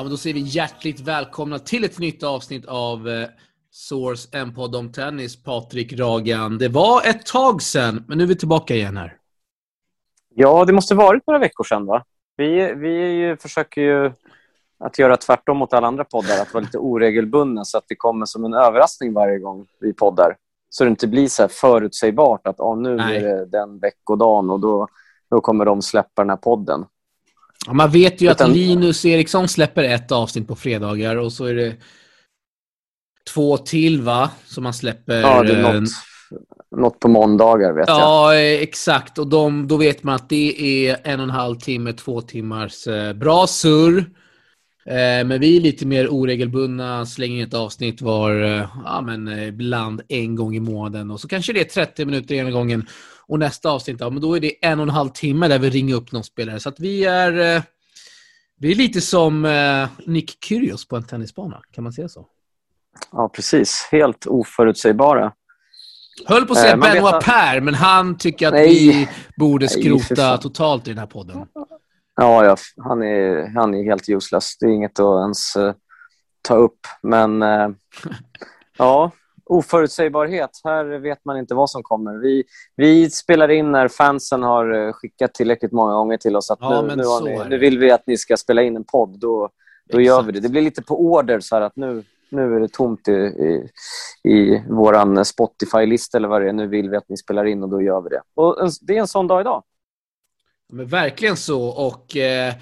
Ja, men då säger vi hjärtligt välkomna till ett nytt avsnitt av eh, Source, en podd om tennis. Patrik Ragan. Det var ett tag sedan, men nu är vi tillbaka igen här. Ja, det måste varit några veckor sedan, va? Vi, vi ju, försöker ju att göra tvärtom mot alla andra poddar, att vara lite oregelbundna så att det kommer som en överraskning varje gång vi poddar. Så det inte blir så förutsägbart att ah, nu Nej. är det den veckodagen och då, då kommer de släppa den här podden. Ja, man vet ju Utan- att Linus Eriksson släpper ett avsnitt på fredagar och så är det två till, va? Som man släpper. Ja, det är eh, något, något på måndagar, vet jag. Ja, exakt. Och de, då vet man att det är en och en halv timme, två timmars eh, bra surr. Eh, men vi är lite mer oregelbundna, slänger in ett avsnitt var, ja men ibland en gång i månaden. Och så kanske det är 30 minuter ena gången. Och nästa avsnitt, ja men då är det en och en halv timme där vi ringer upp någon spelare. Så att vi är, eh, vi är lite som eh, Nick Kyrgios på en tennisbana. Kan man säga så? Ja, precis. Helt oförutsägbara. Höll på att säga Eh, vet Benoit att- Per, men han tycker att Nej. vi borde Nej, skrota fan. totalt i den här podden. Ja, ja han, är, han är helt useless. Det är inget att ens eh, ta upp. Men eh, ja, oförutsägbarhet. Här vet man inte vad som kommer. Vi, vi spelar in när fansen har eh, skickat tillräckligt många gånger till oss att Ja, nu, nu, ni, nu vill vi att ni ska spela in en podd. Då, då Exakt. gör vi det. Det blir lite på order så här att nu, nu är det tomt i, i, i vår Spotify-lista eller vad det är. Nu vill vi att ni spelar in och då gör vi det. Och en, det är en sån dag idag. Men verkligen så. Och eh,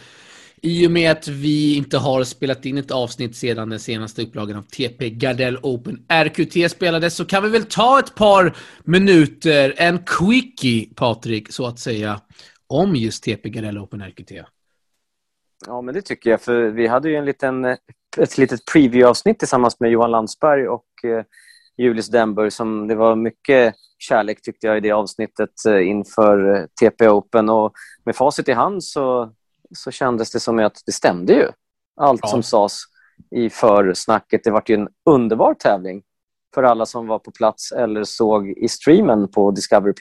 i och med att vi inte har spelat in ett avsnitt sedan den senaste upplagan av TP Gardell Open RQT spelades så kan vi väl ta ett par minuter, en quickie, Patrik, så att säga, om just TP Gardell Open RQT. Ja, men det tycker jag. För vi hade ju en liten, ett litet preview-avsnitt tillsammans med Johan Landsberg och eh, Julius Denberg. Som det var mycket kärlek tyckte jag i det avsnittet eh, inför eh, TP Open. Och med facit i hand så, så kändes det som att det stämde ju. Allt Ja. som sades i försnacket. Det var ju en underbar tävling för alla som var på plats eller såg i streamen på Discovery+.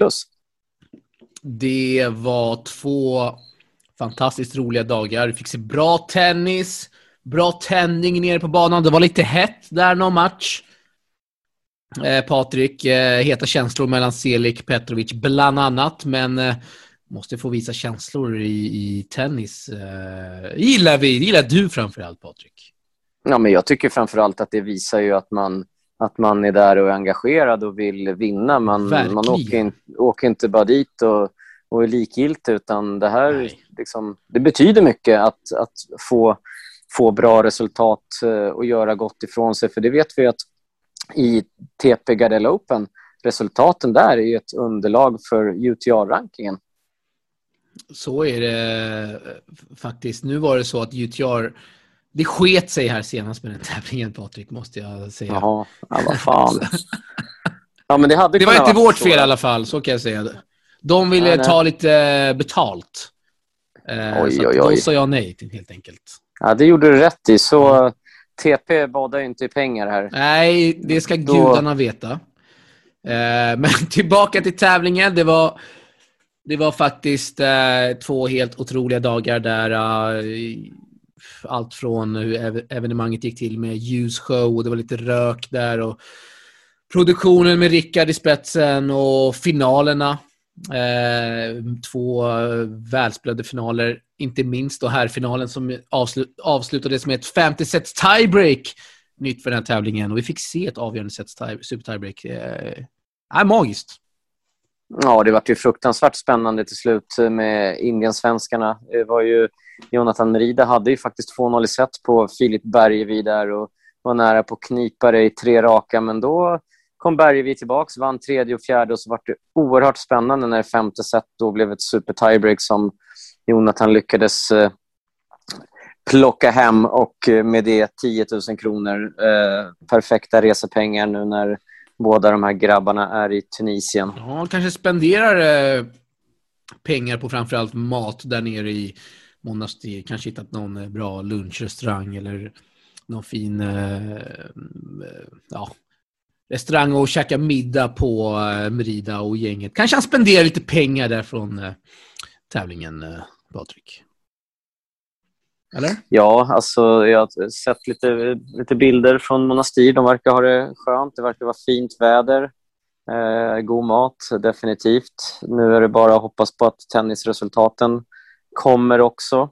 Det var två fantastiskt roliga dagar. Vi fick se bra tennis, bra tändning nere på banan. Det var lite hett där någon match. Eh, Patrik, eh, heta känslor mellan Selik Petrovic bland annat, men eh, måste få visa känslor i, i tennis. Eh, gillar vi, gillar du framförallt Patrik. Ja, men jag tycker framför allt att det visar ju att man, att man är där och är engagerad och vill vinna. Man, Verkligen. man åker, in, åker inte bara dit och, och är likgiltig, utan det här liksom, det betyder mycket att, att få, få bra resultat eh, och göra gott ifrån sig. För det vet vi att i TP Gardell Open, resultaten där är ju ett underlag för UTR-rankingen. Så är det eh, faktiskt. Nu var det så att UTR, det sket sig här senast med den tävlingen Patrik, måste jag säga. Jaha, ja, vad fan. Ja, men det hade Det var inte vårt fel i alla fall, så kan jag säga. De ville Nej, nej. ta lite betalt. Eh, Oj, så att oj, då oj. sa jag nej, till, helt enkelt. Ja, det gjorde du rätt i. Så TP badar inte i pengar här. Nej, det ska Då- gudarna veta. Eh, men tillbaka till tävlingen. Det var, det var faktiskt eh, två helt otroliga dagar där eh, allt från hur evenemanget gick till med ljusshow och det var lite rök där och produktionen med Rickard i spetsen och finalerna. Eh, två eh, välspelade finaler, inte minst då här finalen som avslu- avslutades med ett 50 sets tiebreak. Nytt för den här tävlingen och vi fick se ett avgörande sets tie, super tiebreak. Eh, är magiskt. Ja, det var ju fruktansvärt spännande till slut med Indiensvenskarna. Det var ju Jonathan Merida hade ju faktiskt 2-0 i set på Filip Bergevi där och var nära på att knipa det i tre raka, men då kom Bergevi tillbaks, vann tredje och fjärde och så var det oerhört spännande när femte set då blev ett super tiebreak som Jonathan lyckades eh, plocka hem och eh, med det 10 000 kronor. Eh, perfekta resepengar nu när båda de här grabbarna är i Tunisien. Ja, kanske spenderar eh, pengar på framförallt mat där nere i Monastir. Kanske hittat någon eh, bra lunchrestaurang eller någon fin eh, eh ja, restaurang och käka middag på eh, Merida och gänget. Kanske han spenderar lite pengar där från eh, tävlingen, eh, Patrik. Eller? Ja, alltså jag har sett lite, lite bilder från Monastir. De verkar ha det skönt. Det verkar vara fint väder. Eh, god mat, definitivt. Nu är det bara att hoppas på att tennisresultaten kommer också.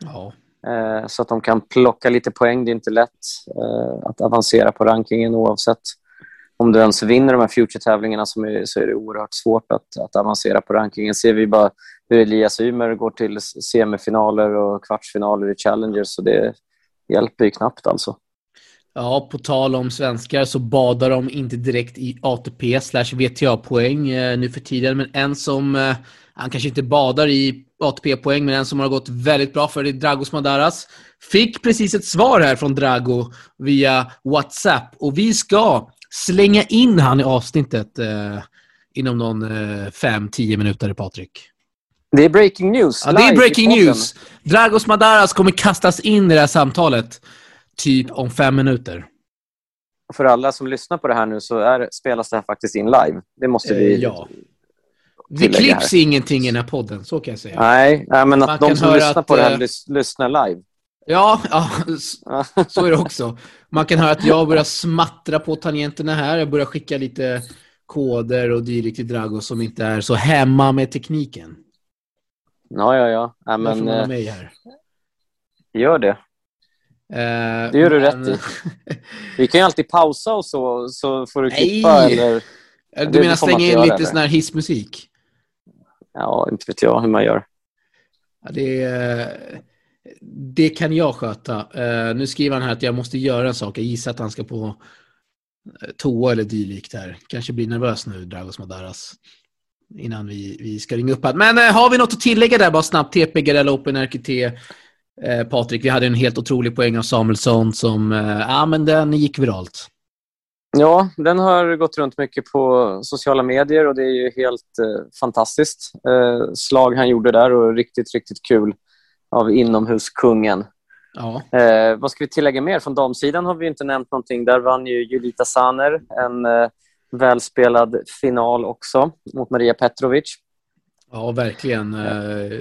Ja. Eh, så att de kan plocka lite poäng. Det är inte lätt eh, att avancera på rankingen oavsett om du ens vinner de här Future-tävlingarna så är det oerhört svårt att, att avancera på rankingen. Ser vi bara hur Elias Ymer går till semifinaler och kvartsfinaler i Challenger så det hjälper ju knappt alltså. Ja, på tal om svenskar så badar de inte direkt i ATP slash VTA-poäng eh, nu för tiden. Men en som, eh, han kanske inte badar i ATP-poäng, men en som har gått väldigt bra för det är Dragos Madaras. Fick precis ett svar här från Drago via WhatsApp och vi ska slänga in han i avsnittet eh, inom någon eh, fem, tio minuter, Patrik. Det är breaking news. Ja, det är breaking news. Dragos Madaras kommer kastas in i det här samtalet typ om fem minuter. För alla som lyssnar på det här nu så är, spelas det här faktiskt in live. Det måste vi eh, ja. Det klipps här. ingenting i den här podden, så kan jag säga. Nej, nej men att Man de som lyssnar att, på det här uh, lyssnar live. Ja, ja, så är det också. Man kan höra att jag börjar smattra på tangenterna här. Jag börjar skicka lite koder och dylikt till Drago som inte är så hemma med tekniken. Ja, ja, ja. ja men, jag får mig här. Gör det. Eh, det gör du rätt i. Vi kan ju alltid pausa och så, så får du klippa. Nej. Eller... Du det menar slänga in lite sån här hissmusik? Ja, inte vet jag hur man gör. Ja, det, det kan jag sköta. Uh, nu skriver han här att jag måste göra en sak. Jag gissar att han ska på eh, toa eller dylikt här. Kanske blir nervös nu, Dragos Madaras. Innan vi, vi ska ringa upp. Men uh, har vi något att tillägga där bara snabbt? TP, Garella Open, RKT. Uh, Patrik, vi hade en helt otrolig poäng av Samuelsson som, ja men den gick viralt. Ja, den har gått runt mycket på sociala medier och det är ju helt eh, fantastiskt. Eh, slag han gjorde där och riktigt, riktigt kul av inomhuskungen. Ja. Eh, vad ska vi tillägga mer? Från damsidan har vi inte nämnt någonting. Där vann ju Julita Saner en eh, välspelad final också mot Maria Petrovic. Ja, verkligen. Eh,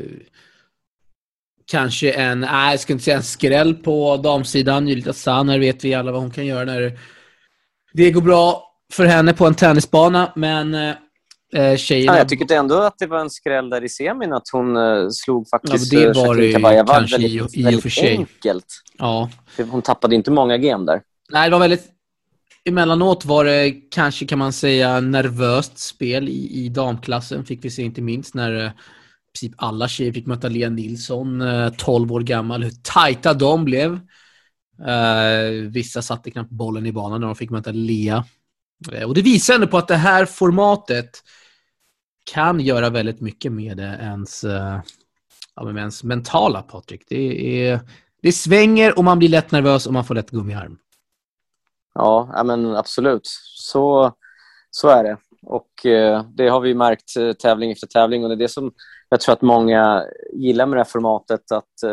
kanske en, nej, jag ska inte säga en skräll på damsidan. Julita Saner vet vi alla vad hon kan göra när det går bra för henne på en tennisbana, men eh, tjejerna... Ja, jag tycker ändå att det var en skräll där i semin att hon eh, slog faktiskt ja, det var det kanske väldigt, i, i och för sig. enkelt. Ja. Hon tappade inte många game där. Nej, det var väldigt... Emellanåt var det kanske, kan man säga, nervöst spel i, i damklassen. Fick vi se inte minst när eh, princip alla tjejer fick möta Lea Nilsson, 12 eh, år gammal. Hur tajta de blev. Uh, vissa satte knappt bollen i banan när de fick möta Lea. Eh, och det visar ändå på att det här formatet kan göra väldigt mycket med ens, eh, ja, med ens mentala, Patrik. Det, är, det svänger och man blir lätt nervös och man får lätt gummiarm. Ja, ja men absolut. Så, så är det. Och eh, det har vi märkt tävling efter tävling och det är det som jag tror att många gillar med det här formatet. Att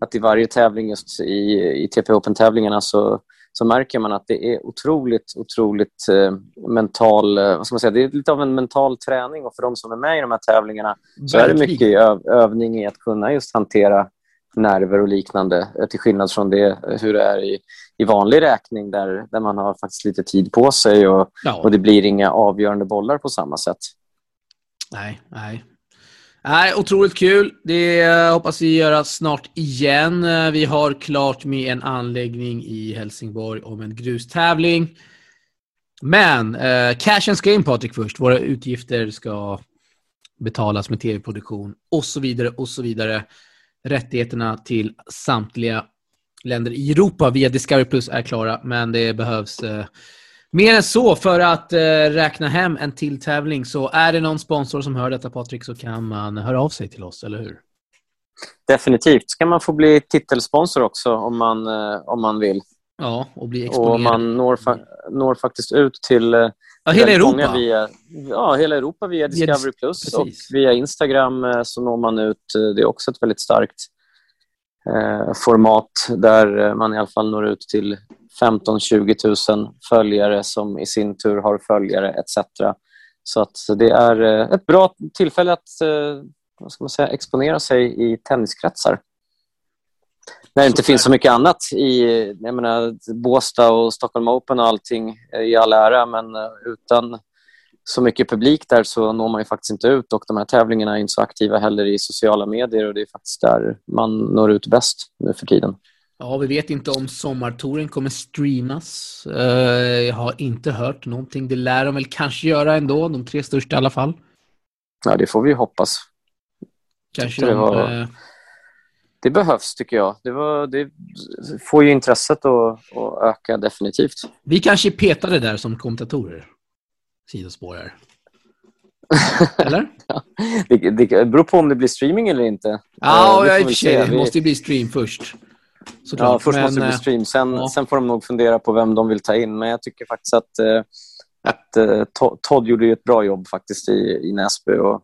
att i varje tävling just i, i TP Open-tävlingarna så, så märker man att det är otroligt, otroligt eh, mental... Eh, vad ska man säga? Det är lite av en mental träning och för de som är med i de här tävlingarna så är det mycket öv, övning i att kunna just hantera nerver och liknande eh, till skillnad från det, eh, hur det är i, i vanlig räkning där, där man har faktiskt lite tid på sig och, ja. och det blir inga avgörande bollar på samma sätt. Nej, nej. Nej, otroligt kul. Det hoppas vi göra snart igen. Vi har klart med en anläggning i Helsingborg om en grustävling. Men eh, cash and screen Patrik först. Våra utgifter ska betalas med tv-produktion och så vidare och så vidare. Rättigheterna till samtliga länder i Europa via Discovery Plus är klara, men det behövs eh, Mer än så, för att eh, räkna hem en till tävling, så är det någon sponsor som hör detta Patrik så kan man höra av sig till oss, eller hur? Definitivt. Kan man få bli titelsponsor också om man, eh, om man vill. Ja, och bli exponerad. Och man når, fa når faktiskt ut till eh, ja, hela Europa. Via, ja, hela Europa via Discovery Plus. Precis. Och via Instagram eh, så når man ut. Eh, det är också ett väldigt starkt eh, format där man i alla fall når ut till 15-20 000 följare som i sin tur har följare etc. Så att det är eh, ett bra tillfälle att eh, vad ska man säga, exponera sig i tenniskretsar. när det inte finns så mycket annat i jag menar, Båstad och Stockholm Open och allting i all ära, men eh, utan så mycket publik där så når man ju faktiskt inte ut och de här tävlingarna är inte så aktiva heller i sociala medier och det är faktiskt där man når ut bäst nu för tiden. Ja, vi vet inte om sommartouren kommer streamas. Uh, jag har inte hört någonting. Det lär de väl kanske göra ändå, de tre största i alla fall. Ja, det får vi hoppas. Kanske det, de, var... uh... det behövs, tycker jag. Det, var, det får ju intresset att, att öka definitivt. Vi kanske petade där som kommentatorer. Sidospår här. Eller? ja, det, det beror på om det blir streaming eller inte. Ja, i och för sig. Det måste ju bli stream först. Såklart. Ja, först men, måste det bli stream. Sen, ja. sen får de nog fundera på vem de vill ta in. Men jag tycker faktiskt att, eh, att eh, Todd gjorde ett bra jobb faktiskt i, i Näsby. Och...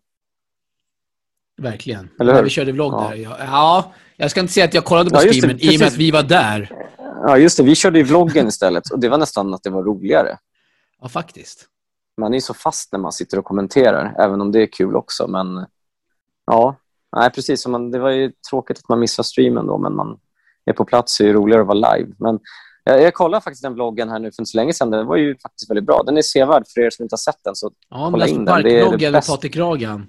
Verkligen. Eller hur? När vi körde vlogg ja. där. Ja. ja, jag ska inte säga att jag kollade på ja, streamen i och med att vi var där. Ja, just det. Vi körde ju vloggen istället. Och det var nästan att det var roligare. Ja, faktiskt. Man är så fast när man sitter och kommenterar, även om det är kul också. Men ja, nej, precis. Man, det var ju tråkigt att man missade streamen då, men man, är på plats är det roligare att vara live. Men jag, jag kollade faktiskt den vloggen här nu för inte så länge sedan. Den var ju faktiskt väldigt bra. Den är sevärd för er som inte har sett den. Så ja, kolla in den. Det är det bästa, Patrik Ragan.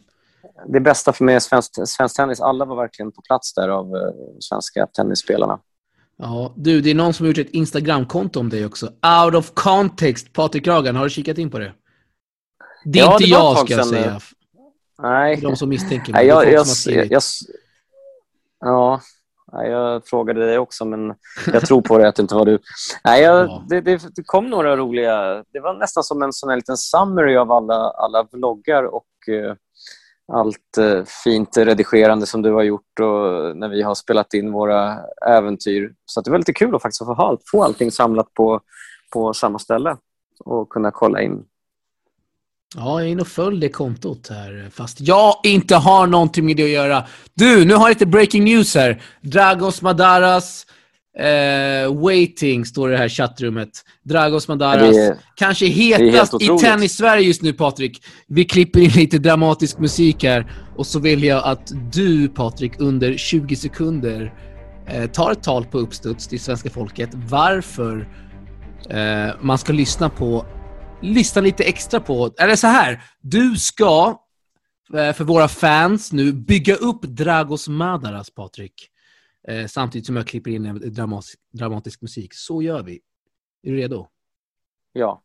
Det bästa för mig är svensk, svensk tennis. Alla var verkligen på plats där av uh, svenska tennisspelarna. Ja, du, det är någon som har gjort ett Instagramkonto om dig också. Out of context, Patrik Ragan. Har du kikat in på det? Det är ja, inte det jag, ska jag säga. Nej. De som misstänker mig. Nej, jag, jag, jag, jag, ja, jag frågade dig också, men jag tror på det att det inte var du. Nej, jag, det, det, det, kom några roliga... Det var nästan som en sån här liten summary av alla, alla vloggar och uh, allt uh, fint redigerande som du har gjort och när vi har spelat in våra äventyr. Så det var lite kul att faktiskt få, ha, få allting samlat på, på samma ställe och kunna kolla in Ja, jag är inne och följ det kontot här, fast jag inte har någonting med det att göra. Du, nu har jag lite breaking news här. Dragos Madaras eh, waiting, står det i här chattrummet. Dragos Madaras, är, kanske hetast i tennis-Sverige just nu, Patrik. Vi klipper in lite dramatisk musik här och så vill jag att du, Patrik, under 20 sekunder eh, tar ett tal på uppstuds till svenska folket varför eh, man ska lyssna på lyssna lite extra på. Eller så här, du ska eh, för våra fans nu bygga upp Dragos Madaras, Patrik. Eh, samtidigt som jag klipper in dramatisk, dramatisk musik. Så gör vi. Är du redo? Ja.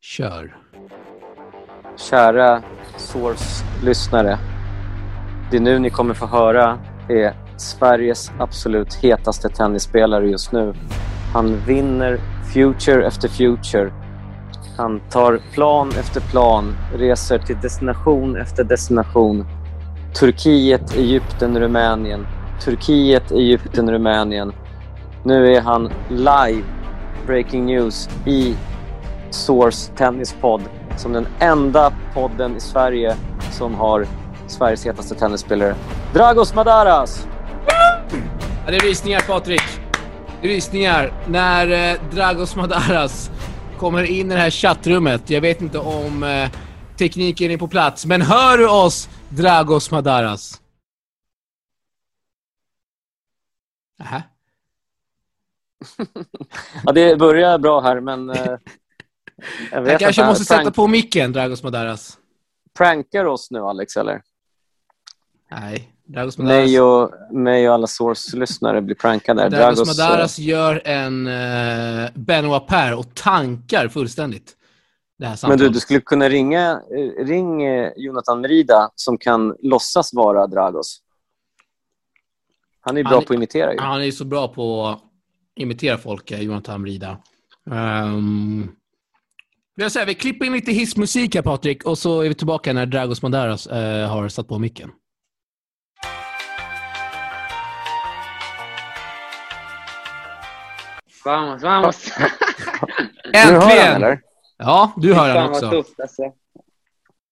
Kör. Kära Source-lyssnare. Det nu ni kommer få höra är Sveriges absolut hetaste tennisspelare just nu. Han vinner Future efter Future han tar plan efter plan, reser till destination efter destination. Turkiet, Egypten, Rumänien. Turkiet, Egypten, Rumänien. Nu är han live, breaking news, i Source Tennispodd som den enda podden i Sverige som har Sveriges hetaste tennisspelare. Dragos Madaras! Ja, det är rysningar, Patrik. Rysningar när eh, Dragos Madaras kommer in i det här chattrummet. Jag vet inte om eh, tekniken är på plats, men hör du oss, Dragos Madaras? Aha. ja, det börjar bra här, men... Eh, jag, jag kanske måste sätta på micken, Dragos Madaras. Prankar oss nu, Alex, eller? Nej. Dragos Madaras... Mig och, mig och alla Source-lyssnare blir prankade. Dragos, Dragos Madaras uh... gör en uh, Benoit Per och tankar fullständigt. Men du, du skulle kunna ringa eh, ring Jonathan Merida som kan låtsas vara Dragos. Han är bra han, på att imitera. Ju. Han är så bra på att imitera folk, Jonathan Merida. Um, jag säga, vi klipper in lite hissmusik här, Patrik, och så är vi tillbaka när Dragos Madaras uh, har satt på micken. Vamos, vamos. Äntligen! Du ja, du hör den också. Vad, tufft, alltså.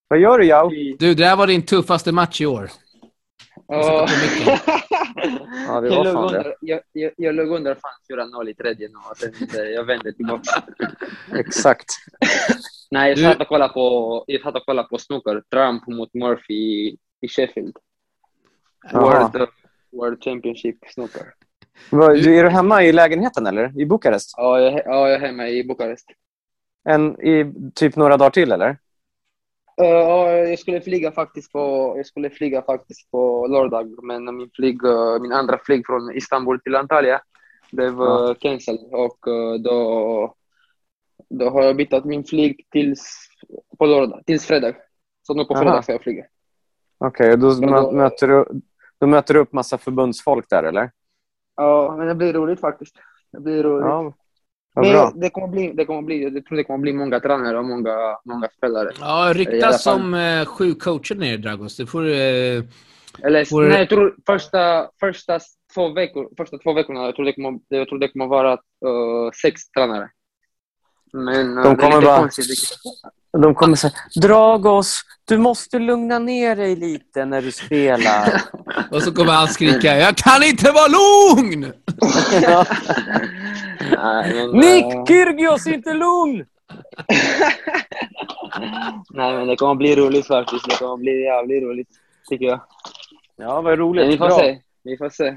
vad gör du, Jao? Du, det här var din tuffaste match i år. Oh. ja, det var jag, fan det. Jag, jag, jag låg under fan 4-0 i tredje nu och sen jag vände tillbaka. Exakt. Nej, jag satt och kollade på, jag satt och kollade på snooker. Trump mot Murphy i, i Sheffield. World, World Championship snooker. Du, är du hemma i lägenheten eller? I Bukarest? Ja, jag, ja, jag är hemma i Bukarest. En, I typ några dagar till eller? Ja, uh, jag skulle flyga faktiskt på, jag skulle flyga faktiskt på lördag, men min, flyg, uh, min andra flyg från Istanbul till Antalya blev uh, cancelled och uh, då, då har jag bytt min flyg tills, på lördag, tills fredag. Så nu på fredag får jag flyga. Okej, okay, då, då, möter du, då möter du upp massa förbundsfolk där eller? Ja, men det blir roligt faktiskt. Det blir roligt. Ja. Det, det, kommer bli, det kommer bli, jag tror det kommer bli många tränare och många, många spelare. Ja, ryktas som eh, sju coacher nere Dragos. Det får eh, Eller, får... Nej, jag tror första, första, två veckor, första två veckorna, jag tror det kommer, jag tror det kommer vara uh, sex tränare. Men uh, de kommer det är lite bara... konstigt. De kommer säga Dragos, du måste lugna ner dig lite när du spelar. och så kommer han skrika Jag kan inte vara lugn! Men, Nick. Kyrgios är inte lugn! Nej, men det kommer bli roligt faktiskt. Det kommer bli jävligt roligt, tycker jag. Ja, vad roligt. Men vi får Bra. se. Vi får se.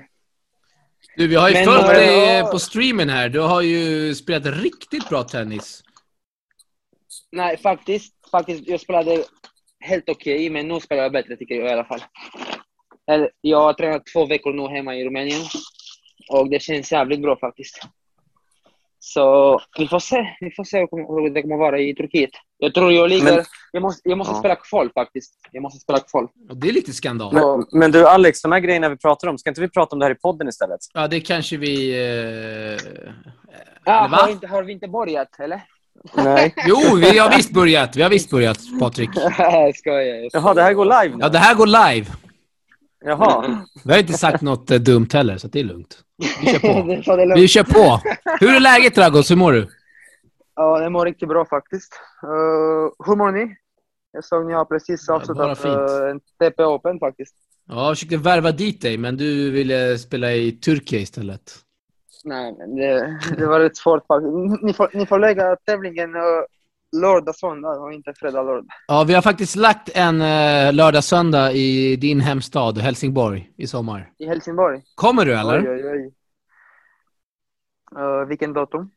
Du, vi har ju men, följt dig på streamen här. Du har ju spelat riktigt bra tennis. Nej, faktiskt. faktiskt jag spelade helt okej, okay, men nu spelar jag bättre tycker jag i alla fall. Jag har tränat två veckor nu hemma i Rumänien och det känns jävligt bra faktiskt. Så vi får se, vi får se hur det kommer vara i Turkiet. Jag tror jag ligger... Men, jag måste, jag måste ja. spela kval faktiskt. Jag måste spela kval. Det är lite skandal. Men, men, du Alex, de här grejerna vi pratar om, ska inte vi prata om det här i podden istället? Ja, det kanske vi... Eh... Ja, har, inte, har vi inte börjat, eller? Nej. Jo, vi har visst börjat. Vi har visst börjat, Patrik. jag skojar. Jaha, det här går live nu? Ja, det här går live. Jaha. Vi har inte sagt något eh, dumt heller, så det är lugnt. Vi kör på. vi kör på. Hur är läget, Dragos? Hur mår du? Ja, det mår riktigt bra faktiskt. Uh, hur mår ni? Jag såg ni har precis avslutat uh, en TP Open faktiskt. Ja, jag försökte värva dit dig, men du ville spela i Turkiet istället. Nej, men det, det var rätt svårt faktiskt. Ni får, ni får lägga tävlingen lördag, söndag och inte fredag, lördag. Ja, vi har faktiskt lagt en uh, lördag, söndag i din hemstad Helsingborg i sommar. I Helsingborg? Kommer du eller? Oj, oj, oj. Uh, vilken datum?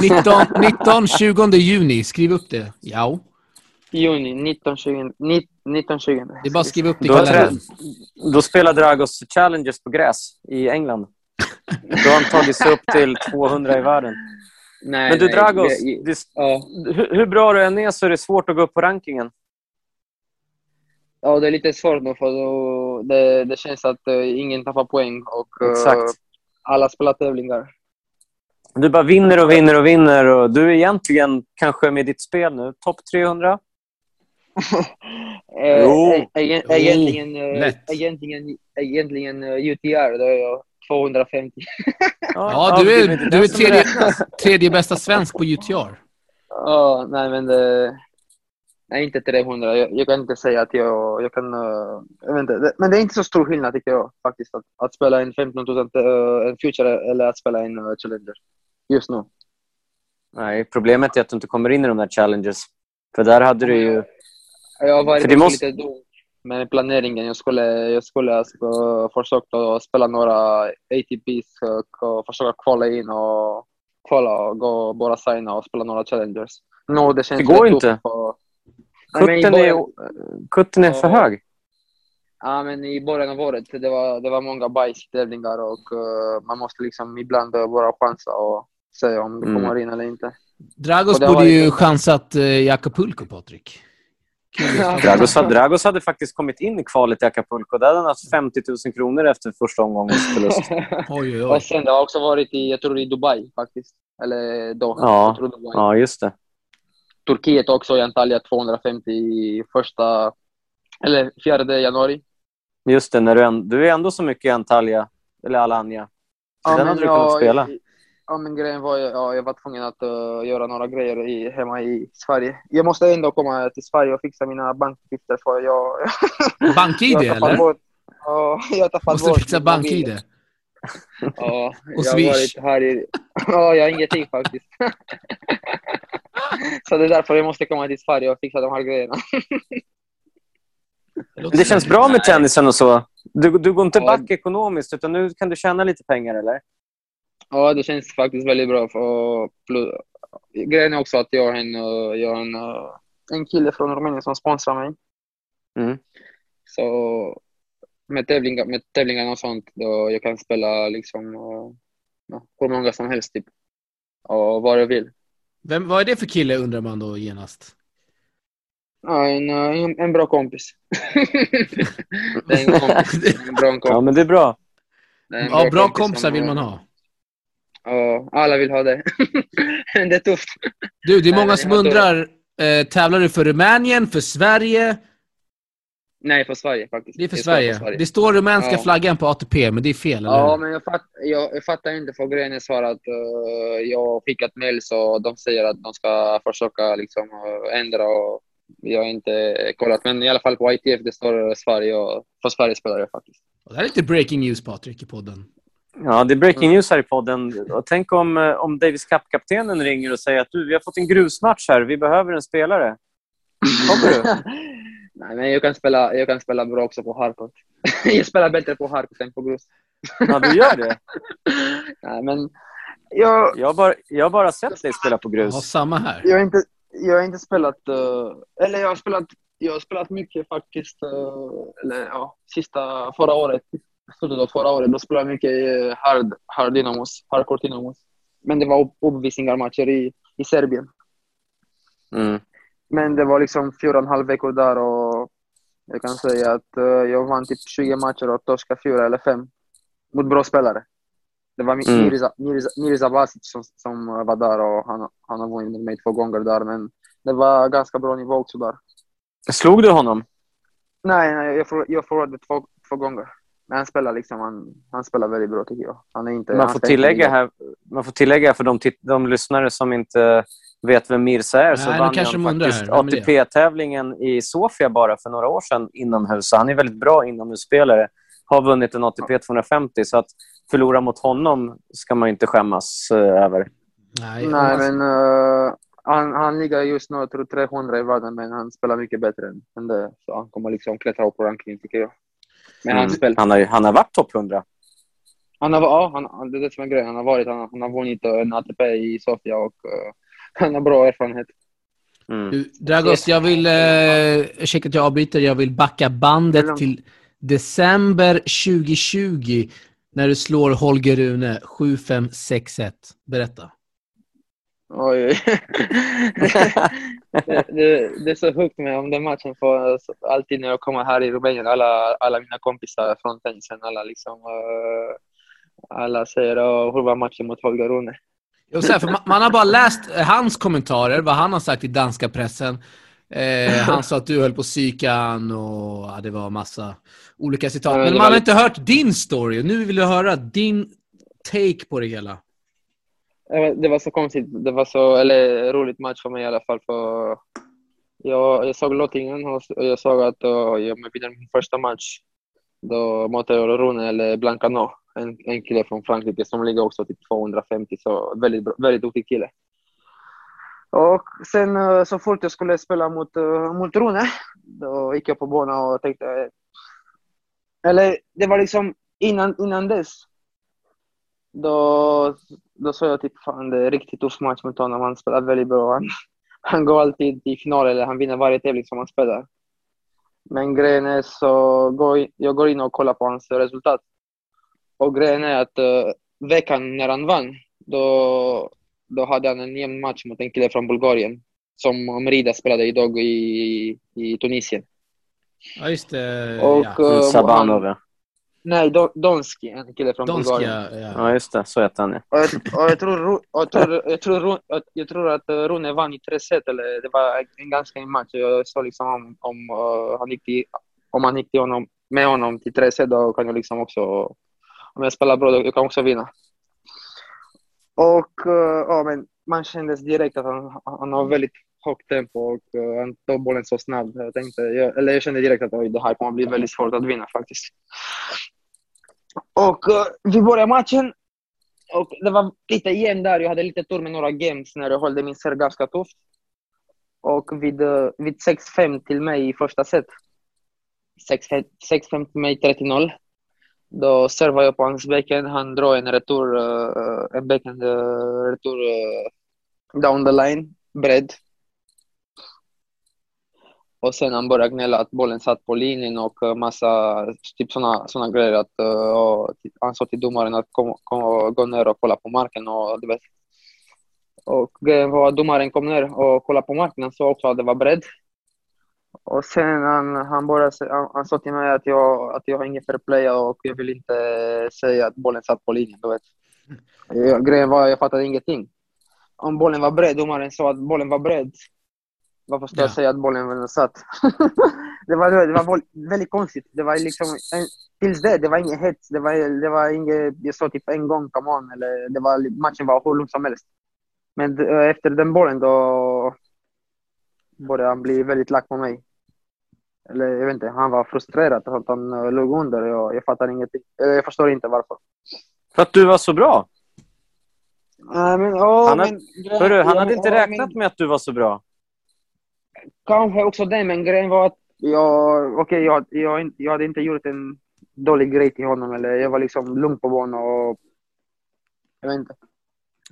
19, 19, 20 juni. Skriv upp det. Ja. Juni, 19, 20. 19, 20. Det är bara att skriva upp det i kalendern. Då spelar Dragos Challenges på gräs i England. Då har han tagit sig upp till 200 i världen. Nej, Men du nej, Dragos, jag, det, ja. hur, hur, bra du än är så är det svårt att gå upp på rankingen. Ja, det är lite svårt nu för det, det känns att uh, ingen tappar poäng och uh, alla spelar tävlingar. Du bara vinner och vinner och vinner och du är egentligen kanske med ditt spel nu topp 300? eh, jo. Egentligen, oh, egentligen, egentligen UTR, då är jag 250. ja, du är, du är tredje, tredje bästa svensk på UTR. Ja, nej men det... Nej, inte 300. Jag, jag, kan inte säga att jag, jag kan... Uh, jag vet inte. Men det är inte så stor skillnad tycker jag faktiskt. Att, att spela en 15 000 uh, en Future eller att spela en uh, Challenger. Just nu. Nej, problemet är att du inte kommer in i de där Challenges. För där hade du ju... Jag har varit måste... lite dum med planeringen. Jag skulle, jag skulle alltså försöka spela några ATPs och försöka kvala in och kvala och gå bara signa och spela några challengers. No, det, känns det går inte. Och... Kutten, är, kutten är för hög. Ja, men i början av året det var det var många bajstävlingar och uh, man måste liksom ibland bara chansa och se om det kommer mm. in eller inte. Dragos borde ju chansat uh, i Acapulco, Patrik. Dragos, Dragos hade faktiskt kommit in i kvalet i Acapulco. Där hade han haft 50 000 kronor efter första omgångens förlust. oj, oj, sen, det har också varit i, jag tror i Dubai faktiskt. Eller Doha. Ja, ja just det. Turkiet också i Antalya 250 i första, eller 4 januari. Just det, när du, du är ändå så mycket i Antalya, eller Alanya. Ja, den hade du kunnat spela. Ja, men grejen var ja, jag var tvungen att uh, göra några grejer i, hemma i Sverige. Jag måste ändå komma till Sverige och fixa mina bankuppgifter för jag... BankID eller? Bort, ja, jag har tappat Måste du fixa BankID? Ja, och jag har varit här i... Ja, jag har ingenting faktiskt. Så det är därför jag måste komma till Sverige och fixa de här grejerna. Det känns bra med tennisen och så. Du, du går inte Ja. back ekonomiskt, utan nu kan du tjäna lite pengar, eller? Ja, det känns faktiskt väldigt bra. För, plus, grejen är också att jag har en, jag har en, en kille från Rumänien som sponsrar mig. Mm. Så med, tävlingar, med tävlingar och sånt, då jag kan spela liksom eh, ja, hur många som helst typ. Och vad jag vill. Vem, vad är det för kille undrar man då genast? Ja, en, eh, en, en bra kompis. en kompis. En bra kompis. Ja, men det är bra. Det är en Ja, bra kompis kompisar som, vill eh, man ha. Ja, alla vill ha det. det är tufft. Du, det är många som undrar, eh, tävlar du för Rumänien, för Sverige? Nej, för Sverige faktiskt. Det är för Jag spelar Sverige. Det står rumänska Ja. flaggan på ATP, men det är fel, eller Ja, men jag, fatt, jag, jag fattar inte för grejen är så att eh, jag fick ett mail så de säger att de ska försöka liksom eh, ändra och jag har inte kollat. Men i alla fall på ITF det står Sverige och för Sverige spelar jag faktiskt. Det här är lite breaking news, Patrik, i podden. Ja, det är breaking news här i podden. Och tänk om, eh, om Davis Cup-kaptenen ringer och säger att du, vi har fått en grusmatch här. Vi behöver en spelare. Kommer du? Nej, men jag kan spela, jag kan spela bra också på hardcourt. jag spelar bättre på hardcourt än på grus. Ja, du gör det. Nej, men jag, Jag har bara, jag har bara sett dig spela på Ja, grus. samma här. jag, har inte, jag har inte spelat... eh, eller jag har spelat, jag har spelat mycket faktiskt. eh, eller ja, sista förra året. Slutet av förra året. Då spelade jag mycket i hard, hard dynamos, hardcore dynamos. Men det var upp- uppvisningarmatcher i, i Serbien. Mm. Men det var liksom fyra och en halv veckor där och jag kan säga att eh, jag vann typ 20 matcher och torskade fyra eller fem mot bra spelare. Det var Mm. Mirza, Mirza, Mirza Basic som, som var där och han, han har vunnit mot mig två gånger där. Men det var ganska bra nivå också där. Slog du honom? Nej, nej jag, förlor- jag förlorade två, två gånger. Men han spelar liksom, han, han spelar väldigt bra tycker jag. Han är inte, Man han får tillägga här, man får tillägga för de, de lyssnare som inte vet vem Mirza är, så Nej, nu vann kanske han faktiskt? ATP-tävlingen i Sofia bara för några år sedan inomhus. Så han är väldigt bra inomhusspelare. Har vunnit en ATP 250, så att förlora mot honom ska man inte skämmas eh, över. Nej, Nej, men eh, han, han ligger just nu, jag tror 300 i världen, men han spelar mycket bättre än- än det. Så han kommer liksom klättra upp på rankingen, tycker jag. Men Mm. han spelar... Han har, han har varit topp 100. Han har, ja, han, det är det som är grejen. Han har, varit, han, han har vunnit eh, en ATP i Sofia och eh, han har bra erfarenhet. Mm. Dragos, jag vill... Eh, ursäkta att jag avbryter. Jag vill backa bandet till december 2020 när du slår Holger Rune 7-5-6-1. Berätta. Oj, oj. det, det, det är så högt med om den matchen. För alltid när jag kommer här i Rumänien, alla, alla mina kompisar från tennisen, alla liksom... eh, alla säger "Åh, hur var matchen mot Holger Rune? Säga, för man, man har bara läst eh, hans kommentarer, vad han har sagt i danska pressen. Eh, han sa att du höll på psykan och ja, det var massa olika citat. Men man har inte hört din story nu vill jag höra din take på det hela. Eh, det var, så konstigt. Det var så eller, roligt match för mig i alla fall. För jag, jag såg lottningen och jag såg att uh, jag vinner min första match. Då möter jag Rune eller Blancano, en, en kille från Frankrike som ligger också typ 250. Så väldigt, väldigt duktig kille. Och sen uh, så fort jag skulle spela mot, uh, mot Rune, då gick jag på banan och tänkte... Eller det var liksom innan, innan dess då, då sa jag typ fan det är riktigt tuff match mot honom. Han spelar väldigt bra. Han, han går alltid till final eller han vinner varje tävling som han spelar. Men grejen är så går, jag går in och kollar på hans resultat. Och grejen är att eh, veckan när han vann, då, då hade han en jämn match mot en kille från Bulgarien. Som Merida spelade idag i, i Tunisien. Ja, just det. Och, ja. eh, Sabanov, han- ja. Nej, Don, Donski, en kille från Donska, Bulgarien. ja. Ja, just det. Så heter han, ja. Och jag, och jag, tror, och jag, tror, jag, tror, jag tror att eh, Rune vann i tre set. Eller det var en ganska en match. Jag sa liksom om, om, eh, han gick till, om han gick till honom, med honom till tre set, då kan jag liksom också... Om jag spelar bra, då jag kan också vinna. Och eh, ja, men man kände direkt att han, han har väldigt högt tempo och eh, han tog bollen så snabbt. Jag, tänkte, jag, eller jag kände direkt att oj, det här kommer bli väldigt svårt att vinna faktiskt. Och uh, vi började matchen och det var lite igen där. Jag hade lite tur med några games när jag höll min serve ganska tufft. Och vid, uh, vid 6-5 till mig i första set. 6-5 till mig, 30-0. Då servar jag på hans backhand. Han drar en retur, uh, en backhand uh, retur uh, down the line, bredd. Och sen han började gnälla att bollen satt på linjen och massa typ såna, såna grejer. Att, uh, han sa till domaren att kom, kom, gå ner och kolla på marken. Och, du vet. och grejen var att domaren kom ner och kollade på marken. Han sa också att det var bredd. Och sen han, han, började, han, han sa till mig att jag, att jag har ingen fair play och jag vill inte säga att bollen satt på linjen. Du vet. Jag, grejen var jag fattade ingenting. Om bollen var bred, domaren sa att bollen var bred. Varför ska ja. jag säga att bollen var satt? det, var, det var väldigt konstigt. Det var liksom, tills det, det var inget hets. Det var, det var inget, jag sa typ en gång, come on. Eller, det var, matchen var hur lugn som helst. Men efter den bollen då började han bli väldigt lack på mig. Eller jag vet inte, han var frustrerad att han eh, låg under. Jag, jag fattar ingenting. Jag förstår inte varför. För att du var så bra? Nej, men, oh, han, hade, men, hörru, han hade inte räknat med att du var så bra. Kanske också det, men grejen var att jag, okay, jag, jag, jag hade inte gjort en dålig grej till honom. Eller jag var liksom lugn på banan och... Jag vet inte.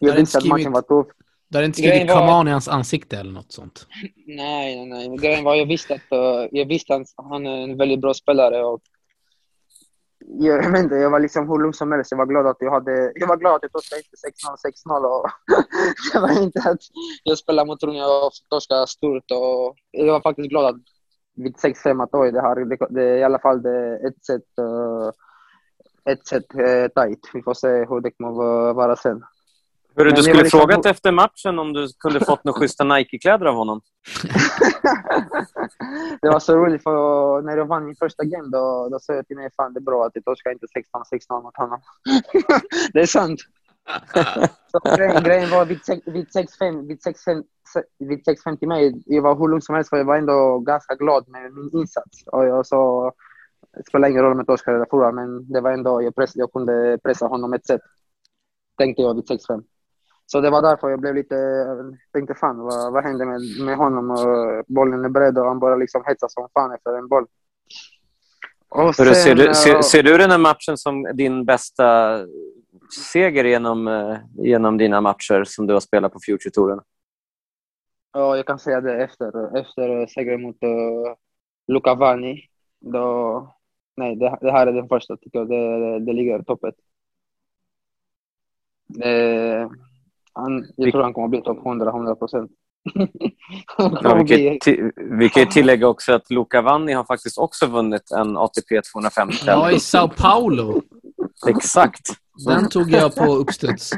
Jag visste att matchen var tuff. Du hade inte skrivit var... come on i hans ansikte eller något sånt? Nej, nej, nej. Grejen var jag visste att uh, jag visste att han är en väldigt bra spelare. Och jag, jag vet inte, jag var liksom hur lugn som helst. Jag var glad att jag hade... Jag var glad att jag torskade inte 6-0, 6-0 och jag var inte att jag spelade mot Rune och torskade stort. Och jag var faktiskt glad att vid 6-5 att oj, det här det, det, i alla fall det, ett sätt uh, eh, ett sätt uh, eh, tajt. Vi får se hur det kommer vara sen. Hörru, du skulle liksom... frågat efter matchen om du kunde fått några schyssta Nike-kläder av honom. det var så roligt, för när jag vann min första game då, då sa jag till mig fan det är bra att jag torskar inte 16-16 mot honom. det är sant. så grejen, grejen var vid 6-5 vid 6-5 vid 6-5 till mig, jag var hur lugn som helst för jag var ändå ganska glad med min insats. Och jag sa, det spelar ingen roll om jag torskar eller förlorar, men det var ändå, jag, press, jag kunde pressa honom ett sätt. Tänkte jag vid 6-5. Så det var därför jag blev lite, tänkte fan vad, vad hände med, med honom? Och bollen är beredd och han bara liksom hetsar som fan efter en boll. Sen, ser, du, ser, ser, du den här matchen som din bästa seger genom, eh, genom dina matcher som du har spelat på Future-touren? Ja, jag kan säga det efter, efter segern mot uh, Luca Vanni. Då, nej, det, det, här är den första, tycker jag. Det, det, det ligger toppet. Det, han, jag tror han kommer att bli topp 100, 100 procent. ja, vi, vi kan ju tillägga också att Luca Vanni har faktiskt också vunnit en ATP 250. Ja, i Sao Paulo. Exakt. Den tog jag på uppstuds.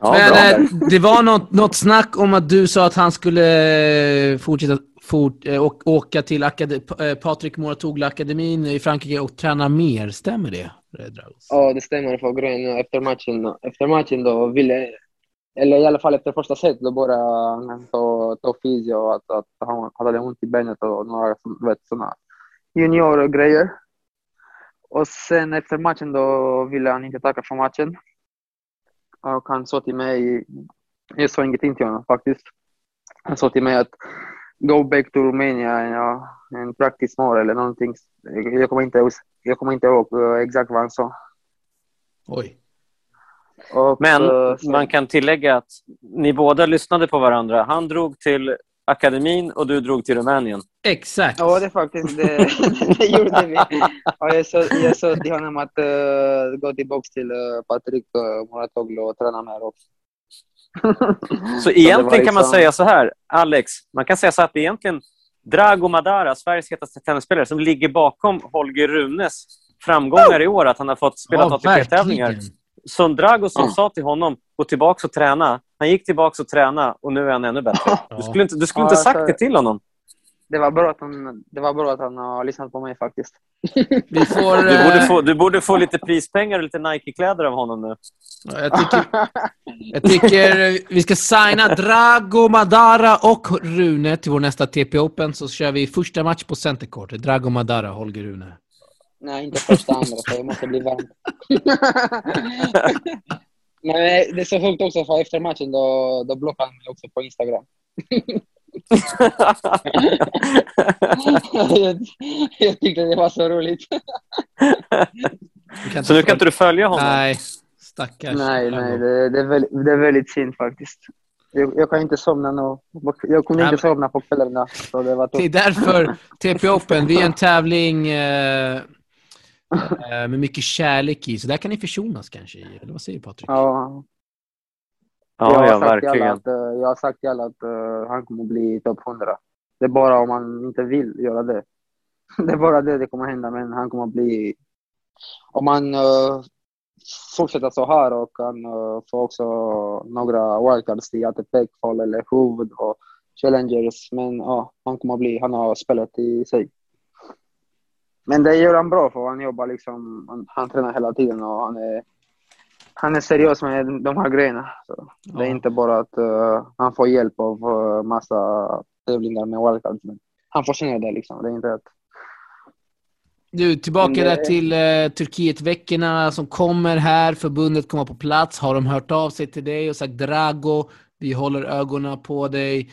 Ja, Men eh, det var något, något snack om att du sa att han skulle fortsätta fort, äh, åka till akad äh, Patrik Moratoglu-akademin i Frankrike och träna mer. Stämmer det? Ja, det stämmer. För grejen efter matchen, efter matchen då ville eller i alla fall efter första set, då började han ta, ta fysio, att, att han hade ont i benet och några sådana juniorgrejer. Och sen efter matchen då ville han inte tacka för matchen. Och han sa till mig, jag sa ingenting till honom faktiskt. Han sa till mig att go back to Romania ja, and practice more eller någonting. Jag kommer inte, jag kommer inte ihåg eh, exakt vad han sa. Oj. Och, Men uh, man kan tillägga att ni båda lyssnade på varandra. Han drog till akademin och du drog till Rumänien. Exakt. Ja, det är faktiskt det, det gjorde vi. Och jag, sa, jag sa till honom att uh, gå tillbaka till uh, Patrik uh, Muratoglu och träna med också. så egentligen så kan man liksom... säga så här, Alex, man kan säga så här att egentligen Drago Madara, Sveriges hetaste tennisspelare, som ligger bakom Holger Runes framgångar i år, att han har fått spela ja, ATP-tävlingar. Som Dragos som sa till honom, gå tillbaka och träna. Han gick tillbaka och träna och nu är han ännu bättre. Du skulle inte, du skulle inte sagt det till honom. Det var, bra att han, det var bra att han har lyssnat på mig faktiskt. Vi får, du, borde eh, få, du borde få lite prispengar och lite Nike-kläder av honom nu. Jag tycker, jag tycker vi ska signa Drago Madara och Rune till vår nästa TP Open, så kör vi första match på Centercourt. Drago Madara, Holger Rune. Nej, inte första andra, för jag måste bli varm. Men det är så sjukt också, för efter matchen då, då blockade han mig också på Instagram. jag, jag tyckte det var så roligt. Så nu kan inte du följa honom? Nej, stackars. Nej, nej, det, det, är väldigt, det är väldigt synd faktiskt. Jag, jag kan inte somna nu. Jag kunde inte somna på kvällarna. Så det var Det är därför TP Open, det är en tävling eh, med mycket kärlek i. Så där kan ni försonas kanske. Eller vad säger du Patrik? Ja, Ja, jag, ja, sagt alla verkligen. att, eh, jag har sagt till alla att eh, han kommer bli topp 100. Det är bara om han inte vill göra det. Det är bara det det kommer hända, men han kommer bli... Om han uh, fortsätter så här och han uh, får också några wildcards i ATP-kval eller huvud och challengers, men ja, han kommer bli... Han har spelat i sig. Men det gör han bra för han jobbar liksom... Han, han tränar hela tiden och han är... Han är seriös med de här grejerna. Så det är inte bara att eh, han får hjälp av uh, massa tävlingar med wildcards. Men han förtjänar det liksom. Det är inte att... Du, tillbaka det- där till eh, Turkietveckorna som kommer här. Förbundet kommer på plats. Har de hört av sig till dig och sagt Drago, vi håller ögonen på dig.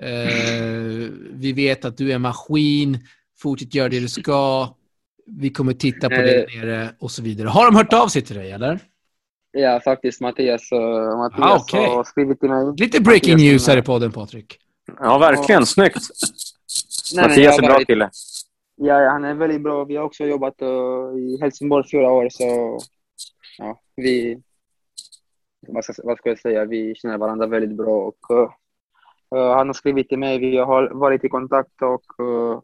Eh, vi vet att du är maskin. Fortsätt göra det du ska. Vi kommer titta på Eh. dig nere och så vidare. Har de hört av sig till dig eller? Ja, faktiskt Mattias, uh, Mattias Ah, okej. har skrivit till mig. Lite breaking Mattias, news här i podden Patrik. Ja, verkligen. Snyggt. Nej, Mattias är har bra varit- kille. Ja, ja, han är väldigt bra. Vi har också jobbat eh, i Helsingborg fyra år, så ja, vi... Vad ska, vad ska jag säga? Vi känner varandra väldigt bra. Och, eh, han har skrivit till mig, vi har varit i kontakt och eh,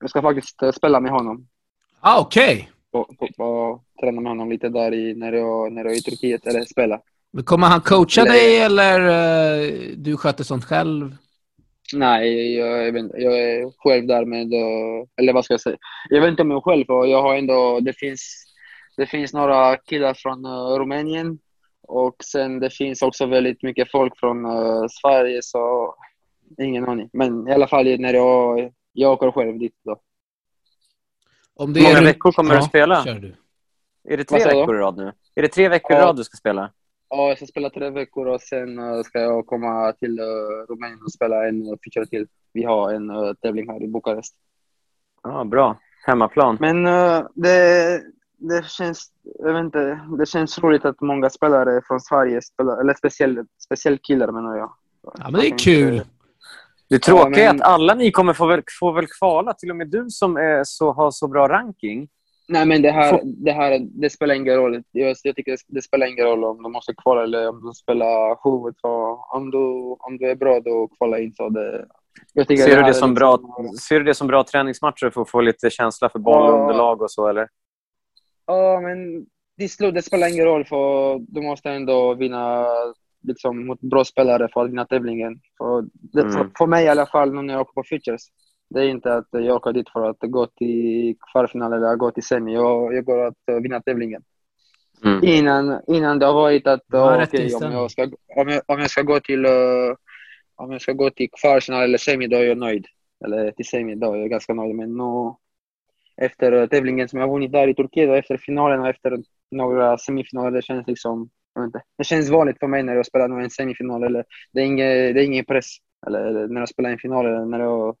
jag ska faktiskt eh, spela med honom. Ah, Okej. Och, och, träna med honom lite där i, när, jag, när jag är i Turkiet, eller spela. Men Kommer han coacha Eller- dig eller eh, du sköter sånt själv? Nej, jag, jag, vet jag är själv där med, eller vad ska jag säga? Jag vet inte om jag själv, och jag har ändå, det finns, det finns några killar från eh, Rumänien och sen det finns också väldigt mycket folk från eh, Sverige, så ingen aning. Men i alla fall när jag, jag åker själv dit då. Om Hur många ru- veckor kommer du Ja, spela? Kör du. Är det tre du? veckor i rad nu? Är det tre veckor i Ja. rad du ska spela? Ja, jag ska spela tre veckor och sen eh, ska jag komma till eh, Rumänien och spela en uh, feature till. Vi har en eh, tävling här i Bukarest. Ja, bra. Hemmaplan. Men eh, det, det känns, jag vet inte, det känns roligt att många spelare från Sverige spelar, eller speciellt speciell killar menar jag. Ja, men det är kul. Det tråkiga Ja, men- är att alla ni kommer få väl, få väl kvala. Till och med du som är så, har så bra ranking. Nej men det här, det här det spelar ingen roll. Jag, jag tycker det, det spelar ingen roll om de måste kvala eller om de spelar huvud. Så om, du, om du är bra då kvala in. Så det, Ser du, det som liksom- bra, ser du det som bra träningsmatcher för att få lite känsla för bollunderlag och så, eller? Ja, men till slut, det spelar ingen roll för du måste ändå vinna liksom, mot bra spelare för att vinna tävlingen. För, det, Mm. för, för mig i alla fall, nu när jag åker på Futures, det är inte att jag åker dit för att gå till kvartsfinal eller gå till semi. Jag, jag går att eh, vinna tävlingen. Mm. Innan, innan det har varit att Ja, okej, om, jag ska, om, jag, om jag ska gå till eh, om jag ska gå till kvartsfinal eller semi, då är jag nöjd. Eller till semi, då är jag ganska nöjd. Men nu, efter eh, tävlingen som jag vunnit där i Turkiet och efter finalen och efter några semifinaler, det känns liksom, inte, det känns vanligt för mig när jag spelar en semifinal. Eller, det, är ingen, det är ingen press. Eller, när jag spelar en final eller när jag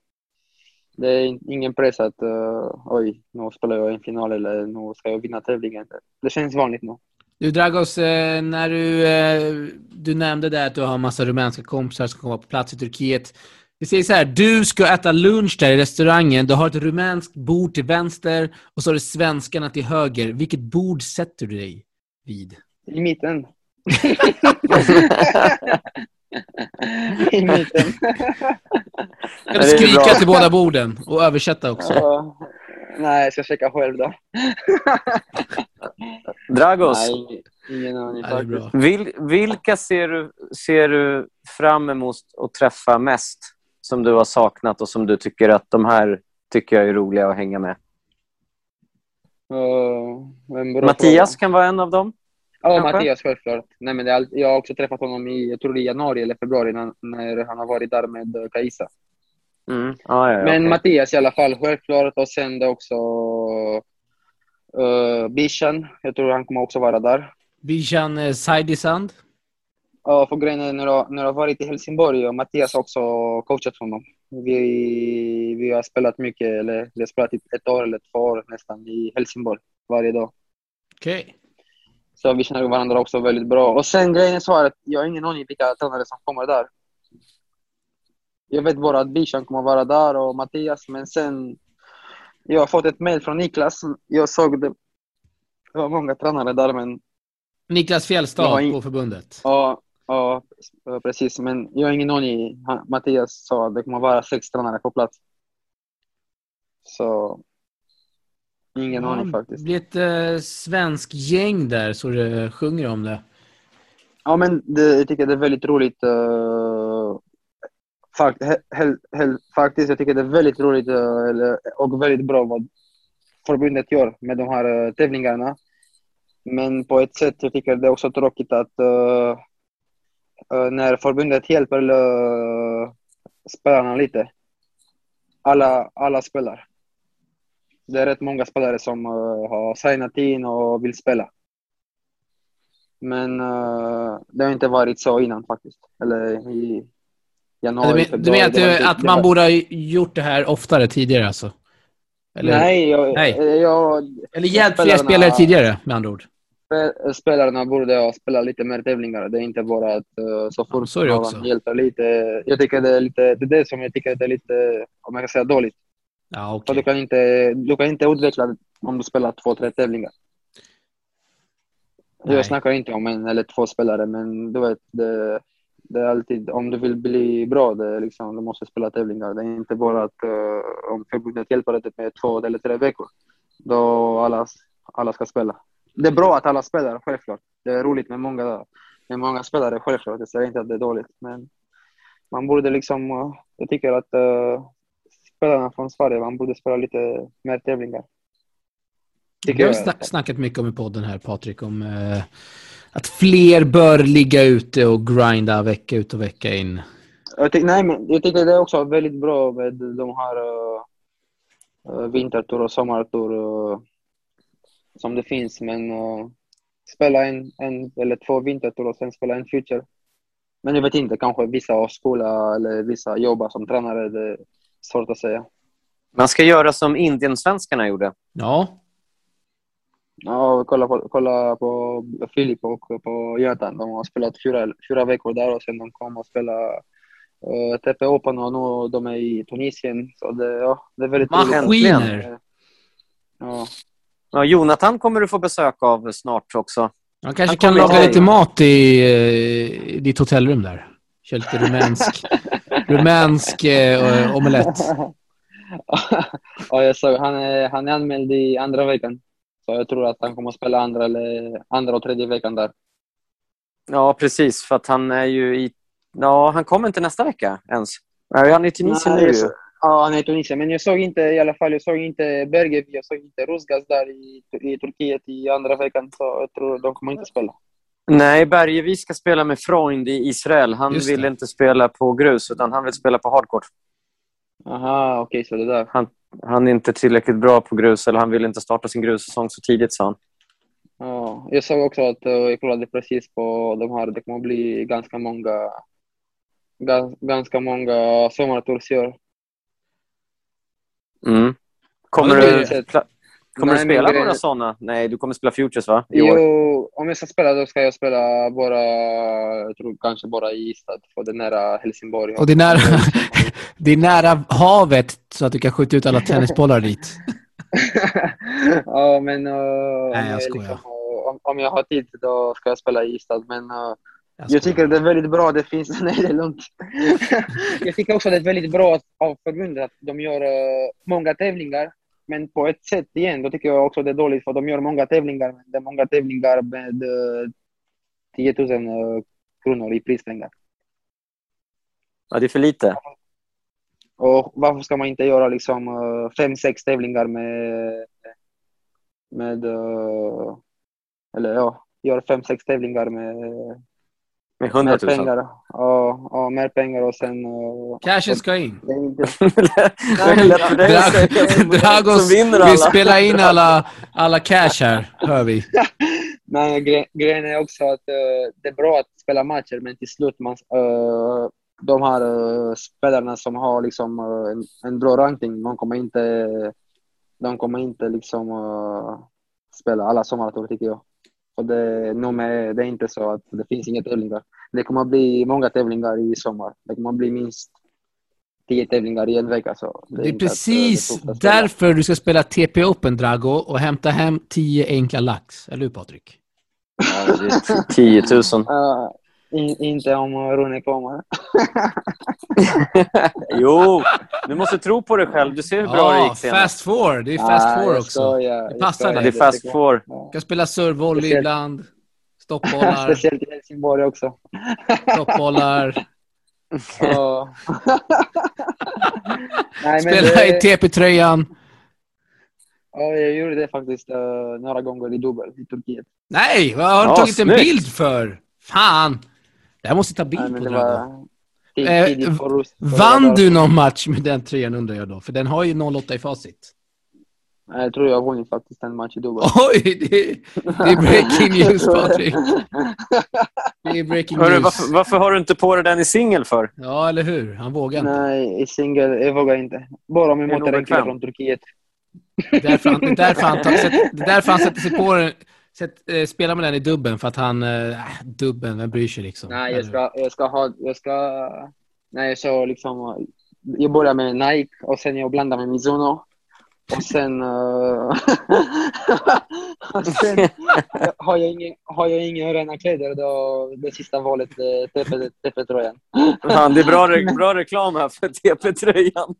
det är ingen press att uh, oj, nu spelar jag en final eller nu ska jag vinna tävlingen. Det känns vanligt nu. Du Dragos, eh, när du, eh, du nämnde där att du har en massa rumänska kompisar som kommer på plats i Turkiet. Vi säger så här, du ska äta lunch där i restaurangen. Du har ett rumänskt bord till vänster och så har du svenskarna till höger. Vilket bord sätter du dig vid? I mitten. I mitten. Kan du skrika till båda borden och översätta också? Ja. nej, jag ska checka själv då. Dragos, Nej, ingen aning faktiskt. bra. vil, vilka ser du, ser du fram emot att träffa mest som du har saknat och som du tycker att de här tycker jag är roliga att hänga med? Uh, Mattias fråga. kan vara en av dem. Ja? Mattias självklart. Nej, men det är, jag har också träffat honom i, jag tror det är januari eller februari när, när han har varit där med eh, Kajsa. Mm. Ah, ja, ja, Men okej. Mattias i alla fall, självklart. Och sen det också uh, Bishan. Jag tror han kommer också vara där. Bijan eh, Saidisand. Ja, för grejen är när jag, när jag har varit i Helsingborg och Mattias har också coachat honom. Vi, vi har spelat mycket, eller vi har spelat typ ett år eller två år nästan i Helsingborg varje dag. Okej. Så vi känner varandra också väldigt bra. Och sen grejen är så här att jag har ingen aning vilka tränare som kommer där. Jag vet bara att Bishan kommer vara där och Mattias, men sen... Jag har fått ett mail från Niklas. Jag såg det. Det var många tränare där, men Niklas Fjällstad ing- på förbundet. Ja, ja, precis. Men jag har ingen aning. Mattias sa att det kommer vara sex tränare på plats. Så... Ingen Ja, aning det faktiskt. blir ett eh, svensk gäng där så det sjunger om det. Ja, men det, jag tycker det är väldigt roligt. Uh, fakt, he, he, he, faktiskt, jag tycker det är väldigt roligt eller- och väldigt bra vad förbundet gör med de här eh, tävlingarna. Men på ett sätt jag tycker det är också tråkigt att när förbundet hjälper uh, spelarna lite. Alla, alla spelar. Det är rätt många spelare som eh, har signat in och vill spela. Men eh, det har inte varit så innan faktiskt. Eller i januari, Du, men, du menar att, det att man borde ha gjort det här oftare tidigare alltså? Eller, Nej, jag, Nej. Jag, eller hjälpt fler spelare tidigare med andra ord? spe- spelarna borde ha spelat lite mer tävlingar. Det är inte bara att eh, så fort så det någon också. hjälper lite. Jag tycker det är lite, det är det som jag tycker det är lite, om jag kan säga dåligt. Ja, okej. du kan inte, du kan inte utveckla om du spelar två, tre tävlingar. Nej. Jag snackar inte om en eller två spelare, men du vet, det, det är alltid, om du vill bli bra, det liksom, du måste spela tävlingar. Det är inte bara att eh, om förbundet hjälper dig med två eller tre veckor, då alla, alla ska spela. Det är bra att alla spelar, självklart. Det är roligt med många, med många spelare, självklart. Jag säger inte att det är dåligt, men man borde liksom, eh, jag tycker att eh, spelarna från Sverige, man borde spela lite mer tävlingar. Vi har jag. sna- snackat mycket om i podden här, Patrik, om eh, att fler bör ligga ute och grinda vecka ut och vecka in. Jag, tyck, nej, men jag tycker det är också väldigt bra med de här uh, uh, vintertour och sommartour uh, som det finns. Men uh, spela en, en eller två vintertour och sen spela en future. Men jag vet inte, kanske vissa har skola eller vissa jobbar som tränare. Det svårt att säga. Man ska göra som indiensvenskarna gjorde. Ja, Ja, kolla på, kolla på Filip och på Götan. De har spelat fyra, fyra veckor där och sen de kom och spelade uh, TP Open och nu de är i Tunisien. Så det, ja, det är väldigt Maskiner. Ja. Ja, Jonathan kommer du få besök av snart också. man kanske Han kan laga lite mat i, eh, i ditt hotellrum där. Kör lite rumänsk, rumänsk eh, omelett. ja, jag såg, han, är, han är anmäld i andra veckan. Så jag tror att han kommer att spela andra, eller, andra och tredje veckan där. Ja, precis. För att han är ju i... Ja, han kommer inte nästa vecka ens. Ja, Han är i Tunisien Nej, nu Ja, han är i Tunisien. Men jag såg inte i alla fall, jag såg inte Bergev, jag såg inte Rusgas där i, i Turkiet i andra veckan. Så jag tror de kommer inte spela. Nej, Bergevi ska spela med Freund i Israel. Han vill inte spela på grus, utan han vill spela på hardcourt. Aha, okej, så det där. Han är inte tillräckligt bra på grus, eller han vill inte starta sin grussäsong så tidigt, sa han. Ja, jag såg också att, eh, jag kollade precis på de här, det kommer att bli ganska många, gans, ganska många sommartours i år. Mm. Kommer Ja, du, pla- kommer Nej, du spela några sådana? Nej, du kommer spela Futures, va? I år. Jo, om jag ska spela då ska jag spela bara, jag tror kanske bara i Ystad, för det är nära Helsingborg. Och det är, nära, det är nära havet så att du kan skjuta ut alla tennisbollar dit. ja, men uh, om, jag skojar. liksom, uh, om, om jag har tid då ska jag spela i Ystad. Men uh, Jag jag tycker det är väldigt bra. Det finns... Nej, det är lugnt. jag tycker också det är väldigt bra av förbundet att de gör uh, många tävlingar. Men på ett sätt igen, då tycker jag också det är dåligt för de gör många tävlingar. Men det är många tävlingar med uh, 10 000 uh, kronor i prispengar. Ja, det är för lite. Och varför ska man inte göra liksom eh, fem, sex tävlingar med... med eh, eller ja, göra fem, sex tävlingar med Med 100 mer 000. pengar. Ja, ja, mer pengar och sen... eh, Cashen ska in. det är inte, det är lätt för dig att säga som- Dragos som vinner vill alla. spela in alla, alla cash här, hör vi. men gre grejen är också att eh, det är bra att spela matcher, men till slut man, eh, de här eh, spelarna som har liksom en, en bra ranking, de kommer inte, de kommer inte liksom uh, spela alla sommartour tycker jag. Och det, nummer, det är inte så att det finns inga tävlingar. Det kommer att bli många tävlingar i sommar. Det kommer att bli minst tio tävlingar i en vecka. Så Det är inte att, eh, precis det är att spela. därför du ska spela TP Open, Drago, och hämta hem 10 enkla lax. Eller hur, Patrik? Ja, det är 10 000. In, inte om Rune kommer. jo, du måste tro på dig själv. Du ser hur bra det gick senast. fast four. Det är fast Ah, four jag också. Det passar dig. Det är fast four. jag. Ska spela servevolley Speciellt- ibland. Stoppbollar. Speciellt i Helsingborg också. Stoppbollar. Ja. Nej, men Spela det- i TP-tröjan. Ja, jag gjorde det faktiskt eh, några gånger i dubbel i Turkiet. Nej, vad har du Ja, tagit en snyggt. bild för? Fan! Det här måste ta bild men på, var Eh. Vann du någon match med den tröjan undrar jag då? För den har ju 08 i facit. Nej, Jag tror jag har vunnit faktiskt en match i dubbel. Oj! Det, det är breaking news, Patrik. Det är breaking Hörru, news. varför, varför har du inte på dig den i singel för? Ja, eller hur? Han vågar inte. Nej, i singel. Jag vågar inte. Bara om jag möter en kille från Turkiet. Det är därför han, det är därför han, tar, sätt, det är därför han sätter sig på den. Sätt, eh, spelar med den i dubben för att han... Eh, dubben, vem bryr sig liksom? Nej, jag ska, jag ska ha... Jag ska... Nej, jag så liksom... Jag börjar med Nike och sen jag blandar med Mizuno. Och sen... eh, och sen har, jag ingen, har jag inga rena kläder då det sista valet är TP-tröjan. Fan, det är bra, re- bra reklam här för TP-tröjan.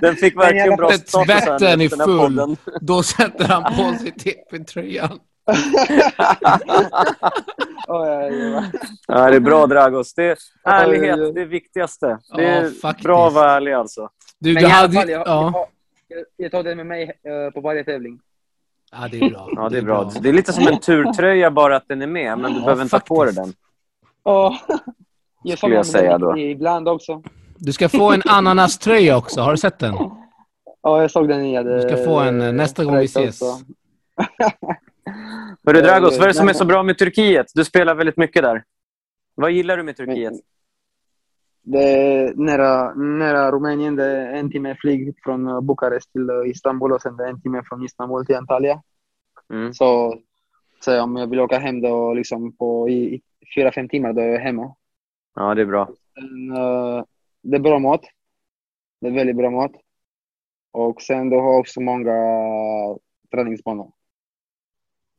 Den fick verkligen bra status Tvätten är full. Då sätter han på sig TP-tröjan. Ja, det är bra Dragos. Det är ärlighet, det är viktigaste. Det Ja, är faktiskt. bra att vara ärlig alltså. Du, Men du hade fall, jag, Ja. jag, jag tar det med mig eh, på varje tävling. ja, det är bra. Ja, det är bra. Det är lite som en turtröja bara att den är med, men du Ja, behöver inte ha på dig faktiskt. den. Oh. Jag Skulle jag säga då. Ibland också. Du ska få en ananaströja också. Har du sett den? Ja, jag såg den nya. Du ska få en eh, nästa gång vi ses. Hörru Ja, Dragos, vad är det som är så bra med Turkiet? Du spelar väldigt mycket där. Vad gillar du med Turkiet? Det är nära, nära Rumänien. Det är en timme flyg från eh, Bukarest till eh, Istanbul och sen det är en timme från Istanbul till Antalya. Mm. Så, så om jag vill åka hem då liksom på i, i fyra, fem timmar, då är jag hemma. Ja, det är bra. Sen, eh, det är bra mat. Det är väldigt bra mat. Och sen du har också många träningsbanor.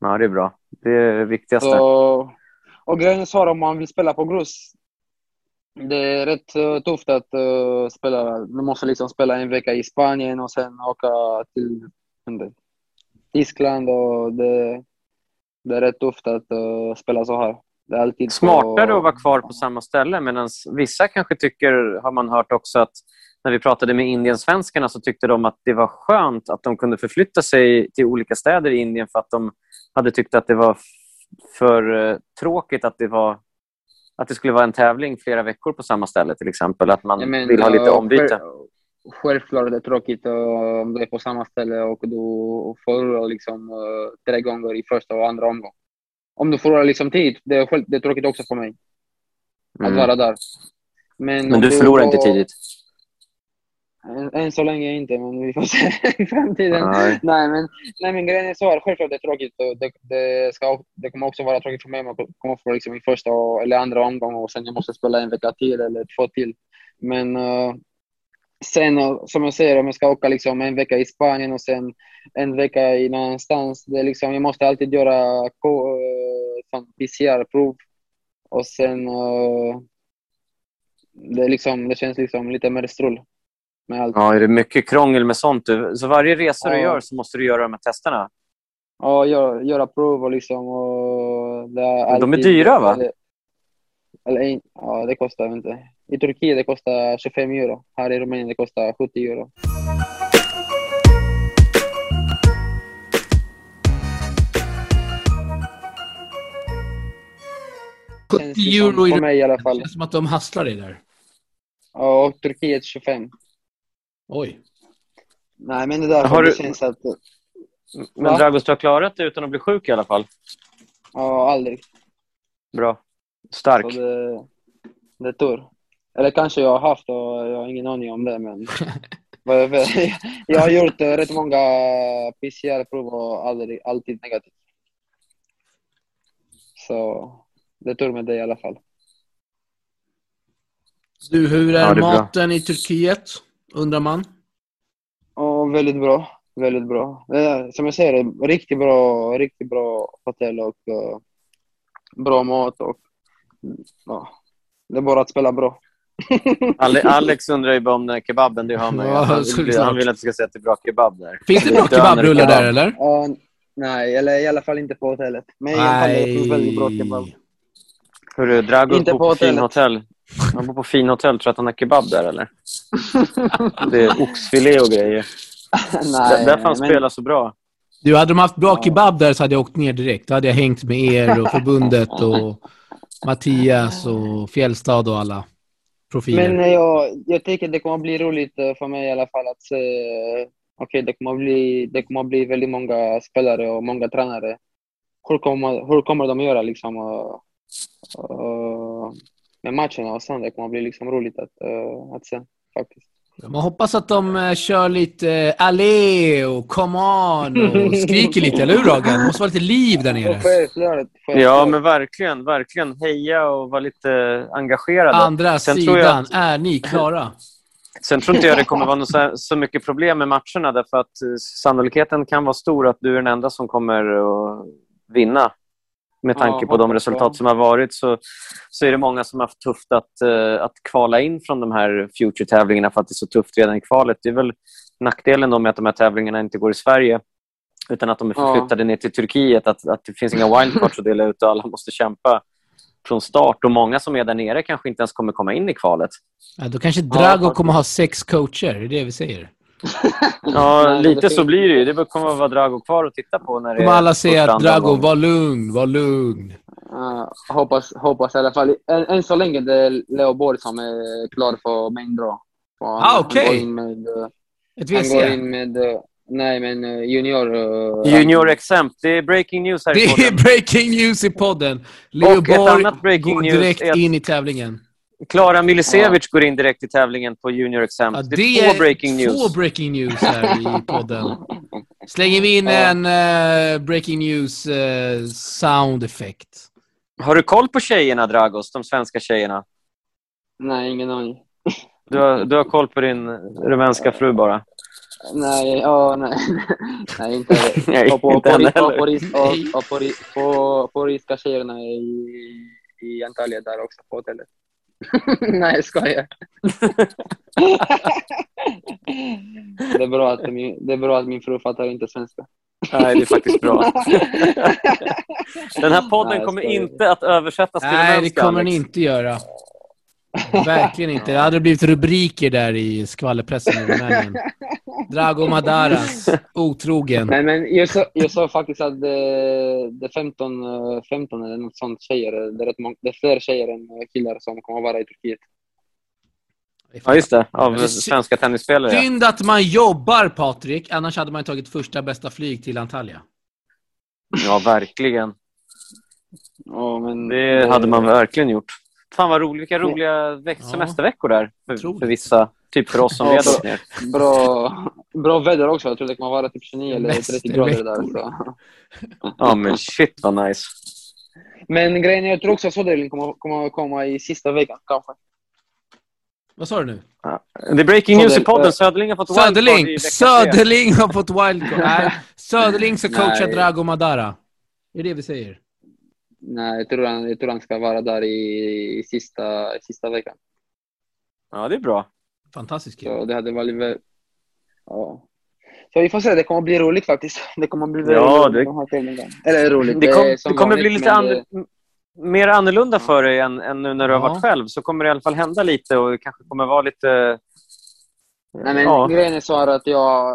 Ja, det är bra. Det är det viktigaste. Så, och grejen är så om man vill spela på grus. Det är rätt eh, tufft att eh, spela. Du måste liksom spela en vecka i Spanien och sen åka till Tyskland. Och det, det är rätt tufft att eh, spela så här. Det är alltid på- Smartare att vara kvar på samma ställe, medan vissa kanske tycker, har man hört också, att när vi pratade med indiensvenskarna så tyckte de att det var skönt att de kunde förflytta sig till olika städer i Indien för att de hade tyckt att det var för eh, tråkigt att det var att det skulle vara en tävling flera veckor på samma ställe till exempel. Att man men, vill ha lite ombyte. själv- Självklart är det tråkigt om du är på samma ställe och du förlorar liksom, eh, tre gånger i första och andra omgången. Om du förlorar liksom tid, det är, själv, det är tråkigt också för mig att Mm. vara där. Men, Men du förlorar inte tidigt. Än, än så länge inte, men vi får se i framtiden. Nej. Nej, men, nej, men grejen är så här, självklart det är tråkigt. och Det, det, ska, det kommer också vara tråkigt för mig om jag kommer få liksom i första och- eller andra omgången och sen jag måste spela en vecka till eller två till. Men eh, sen, eh, som jag säger, om jag ska åka liksom en vecka i Spanien och sen en vecka i någon annanstans, det är liksom, jag måste alltid göra ko- eh, PCR-prov. Och sen, eh, det, liksom, det känns liksom lite mer strul med allt. Ja, är det mycket krångel med sånt? du? Så varje resa du Ja. gör så måste du göra de här testerna? Ja, göra, göra prov och liksom... Och det är De är dyra, va? Eller, eller, en- ja, det kostar inte. I Turkiet det kostar 25 euro. Här i Rumänien det kostar 70 euro. 70 Känns liksom euro i i alla Det fall. känns som att de hasslar dig där. Ja, och Turkiet 25. Oj. Nej, men det där Har du- känns att... Men Va? Dragos, du har klarat det utan att bli sjuk i alla fall? Ja, aldrig. Bra. Stark. Så det, det är tur. Eller kanske jag har haft och jag har ingen aning om det, men... Jag har gjort eh, rätt många PCR-prov och aldrig, alltid negativt. Så det är tur med det i alla fall. Du, hur är, Ja, är bra. maten i Turkiet? Undrar man. Och väldigt bra. Väldigt bra. Som jag säger, riktigt bra, riktigt bra hotell och eh, bra mat. Och, ja, det är bara att spela bra. Ale- Alex undrar ju bara om den här kebaben. Det har man ju. Ja, Han, han vill att du ska säga att det är bra kebab där. Finns det bra kebabrullar kebab. där eller? Ja, nej, eller i alla fall inte på hotellet. Men i alla fall är det väldigt bra kebab. Hurru, Dragos Inte på på fin hotell. Han bor på fin hotell. Tror att han har kebab där eller? Det är oxfilé och grejer. nej, där får han men- spela så bra. Du, hade de haft bra kebab där så hade jag åkt ner direkt. Då hade jag hängt med er och förbundet och Mattias och Fjällstad och alla profiler. Men eh, jag, jag tycker det kommer bli roligt eh, för mig i alla fall att se... Okej, det, kommer bli, det kommer bli väldigt många spelare och många tränare. Hur kommer, hur kommer de göra liksom, eh, eh, med matcherna och sånt? Det kommer bli liksom roligt att, eh, att se faktiskt. Man hoppas att de eh, kör lite eh, allé och come on och skriker lite, eller hur Ragan? Det måste vara lite liv där nere. Självklart, Ja, men verkligen. Verkligen. Heja och vara lite engagerade. Andra Sen tror jag sidan, att- är ni klara? Sen tror inte jag det kommer vara något så, så mycket problem med matcherna därför att sannolikheten kan vara stor att du är den enda som kommer att vinna. Med Ja, tanke på de resultat som har varit så, så är det många som har haft tufft att, eh, att kvala in från de här Future-tävlingarna för att det är så tufft redan i kvalet. Det är väl nackdelen då med att de här tävlingarna inte går i Sverige utan att de är Ja. förflyttade ner till Turkiet. Att, att det finns inga wildcards att dela ut och alla måste kämpa från start. Och Många som är där nere kanske inte ens kommer komma in i kvalet. Ja, då kanske Drago faktiskt. kommer ha sex coacher, det är det vi säger. Ja, lite så blir det ju. Det kommer att vara Drago kvar att titta på. När det kommer alla säga att Drago, gången. var lugn, var lugn. Ja, hoppas, hoppas i alla fall. Än, än så länge det är Leo Borg som är klar för main draw. För han- Ah, okej. Han går in med... eh, Ett Han går in med... eh, Nej, men eh, junior... eh, Junior exempt. Det är breaking news här Det är breaking news i podden. Leo Och ett Borg annat breaking går news direkt är att- in i tävlingen. Klara Milisevic går in direkt i tävlingen på Junior exempt. Ja, det är två breaking news. två breaking news här i podden. Slänger vi in Ja. en eh, breaking news eh, sound effekt. Har du koll på tjejerna, Dragos? De svenska tjejerna? Nej, ingen aning. Du har, du har koll på din rumänska fru bara? Nej, ja, nej. nej, inte Nej, och på, inte på, på, på, på, ris- på, på ryska tjejerna i, i Antalya där också, på hotellet. nej, jag skojar. det, är bra att min, det är bra att min fru fattar inte svenska. Nej, det är faktiskt bra. Den här podden Nej, kommer inte att översättas till Nej, det kommer den inte göra. Verkligen inte. Det hade blivit rubriker där i skvallerpressen i Rumänien. Drago Madaras, otrogen. Nej, men jag sa, jag sa faktiskt att det, det är 15, eh, 15 eller något sånt tjejer. Det är, rätt många, det är fler tjejer än killar som kommer att vara i Turkiet. Ja, just det. Av Det svenska tennisspelare. Synd att man jobbar, Patrik. Annars hade man tagit första bästa flyg till Antalya. Ja, verkligen. Ja, men, Det hade man verkligen gjort. Fan vad roligt. Vilka roliga Ja. semesterveckor där. För, för vissa. Typ för oss som leder bra. oss ner. Bra, bra väder också. Jag tror det kommer vara typ 29 eller 30 grader där. Så. Ja, men shit vad nice. Men grejen är, jag tror också att Söderling kommer, kommer komma i sista veckan kanske. Vad sa du nu? Det är breaking news i podden. Söderling har fått wildcard i Söderling! Söderling har fått wildcard. Nej, Söderling ska coacha. Drago Madara. Det är det vi säger. Nej, jag tror han, jag tror han ska vara där i, i sista, i sista veckan. Ja, det är bra. Fantastiskt kul. Så det hade varit väl... Ja. Så vi får se, det kommer bli roligt faktiskt. Det kommer bli väldigt Ja, roligt det- de här tävlingarna. Eller roligt, Det, kom, som det kommer vanligt, bli lite men det- an, mer annorlunda för dig än, än nu när du har Ja. varit själv. Så kommer det i alla fall hända lite och det kanske kommer vara lite... Nej, men ja. grejen är så här att jag...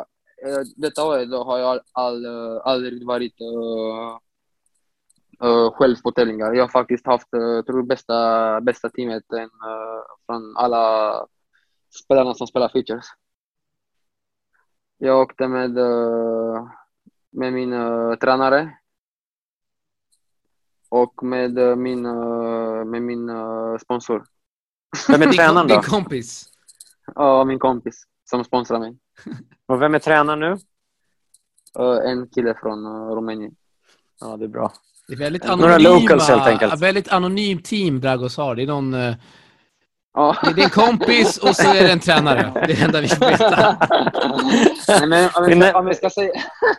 eh, Detta året då har jag all, aldrig varit uh, uh, själv på tävlingar. Jag har faktiskt haft, uh, tror bästa, bästa teamet uh, från alla spelarna som spelar features. Jag åkte med, uh, med min uh, tränare och med uh, min, uh, med min uh, sponsor. Vem är tränaren din då? kompis. Ja, min kompis. som sponsrar mig. Och vem är tränare nu? Uh, en kille från uh, Rumänien. Ja, det är bra. Det är väldigt Några anonyma, locals, helt enkelt. väldigt anonym team Dragos har. Det är någon... eh, Ja. Det är din kompis och så är det en tränare. Det är det enda vi får veta. Nej, men om, jag ska, om jag ska säga...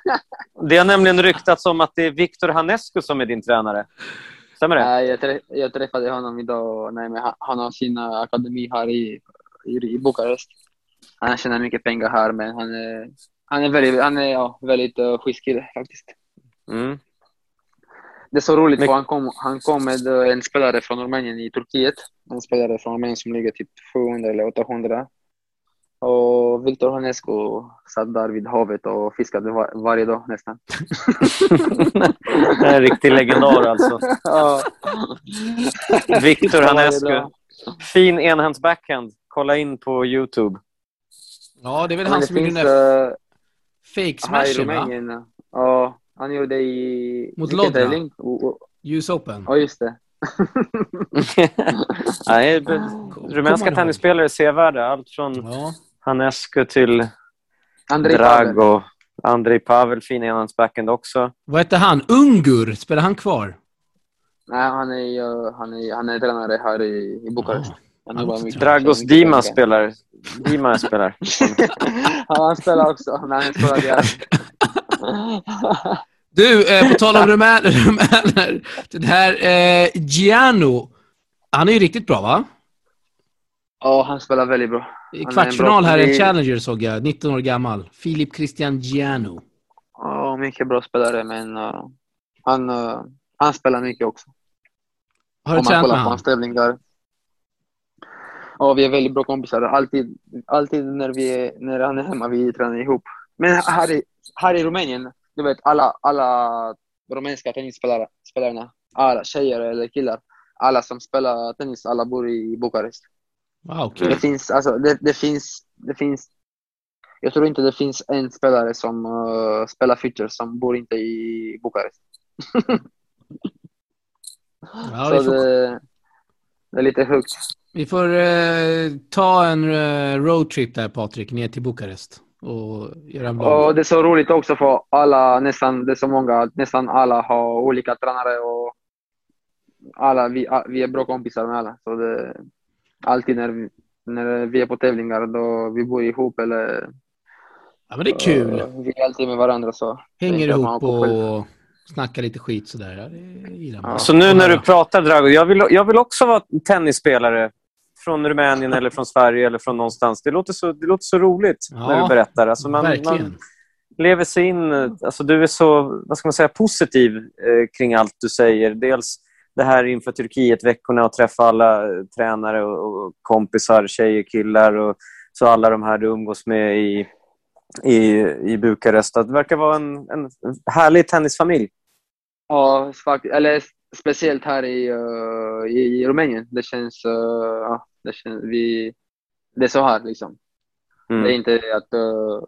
Det har nämligen ryktats om att det är Viktor Hanescu som är din tränare. Stämmer det? Jag, trä, jag träffade honom idag. Nej, men han, har sin akademi här i, i, i Bukarest. Han tjänar mycket pengar här, men han är, han är väldigt, han är, ja, väldigt uh, schysst kille faktiskt. Mm. Det är så roligt, Men- för han kom, han kom med uh, en spelare från Rumänien i Turkiet. En spelare från Rumänien som ligger typ 700 eller 800. Och Viktor Hanescu satt där vid havet och fiskade var, varje dag nästan. Det är en riktig legendar alltså. Ja. Viktor Hanescu. Fin enhands backhand. Kolla in på YouTube. Ja, det är väl Men han som gjorde den där uh, fake smashen, va? Ja, han gjorde i... Mot Lodra. US Open. Ja, just det. Nej, Kommer rumänska tennisspelare är sevärda. Allt från Ja. Hanescu till Andrei Pavel. Drago. Andrei Pavel, fin enhands backhand också. Vad hette han? Ungur? Spelar han kvar? Nej, han är, han är, han är tränare här i, i Bukarest. Mycket- Dragos Dima spelar. Dima spelar. ja, han spelar också. Nej, han spelar. Du, eh, på tal om rumän- rumäner. Den här eh, Giano. Han är ju riktigt bra, va? Ja, han spelar väldigt bra. I kvartsfinal bra- här i Challenger såg jag. 19 år gammal. Filip Christian Giano. Ja, mycket bra spelare, men uh, han, uh, han spelar mycket också. Har du Om man tränat kollar med på han? hans tävlingar. Ja, vi är väldigt bra kompisar. Alltid, alltid när, vi är, när han är hemma, vi tränar ihop. Men här i, här i Rumänien, du vet alla, alla rumänska tennisspelare, spelarna, alla tjejer eller killar, alla som spelar tennis, alla bor i Bukarest. Wow, kul. Det finns, alltså, det, det finns, det finns, jag tror inte det finns en spelare som uh, spelar futures som bor inte i Bukarest. Ja, Så vi får, det, det är lite högt. vi får eh, ta en eh, roadtrip där, Patrik, ner till Bukarest och göra en Och det är så roligt också för alla, nästan, det är så många, nästan alla har olika tränare och alla, vi, vi är bra kompisar med alla. Så det, alltid när vi, när vi är på tävlingar, då vi bor ihop eller Ja, men det är kul. vi är alltid med varandra. Så. Hänger ihop och snackar lite skit sådär. Ja, det gillar man. Ja. Så nu när du pratar, Drago, jag vill, jag vill också vara tennisspelare från Rumänien eller från Sverige eller från någonstans. Det låter så, det låter så roligt Ja, när du berättar. Alltså man, Verkligen. man lever sig in... Alltså du är så vad ska man säga, positiv eh, kring allt du säger. Dels det här inför Turkiet-veckorna och träffa alla eh, tränare och, och kompisar, tjejer, killar och så alla de här du umgås med i, i, i Bukarest. Det verkar vara en, en härlig tennisfamilj. Ja, faktiskt. Eller speciellt här i, eh, i, i Rumänien. Det känns, ja, det känns, vi, det är så här liksom. Mm. Det är inte att eh,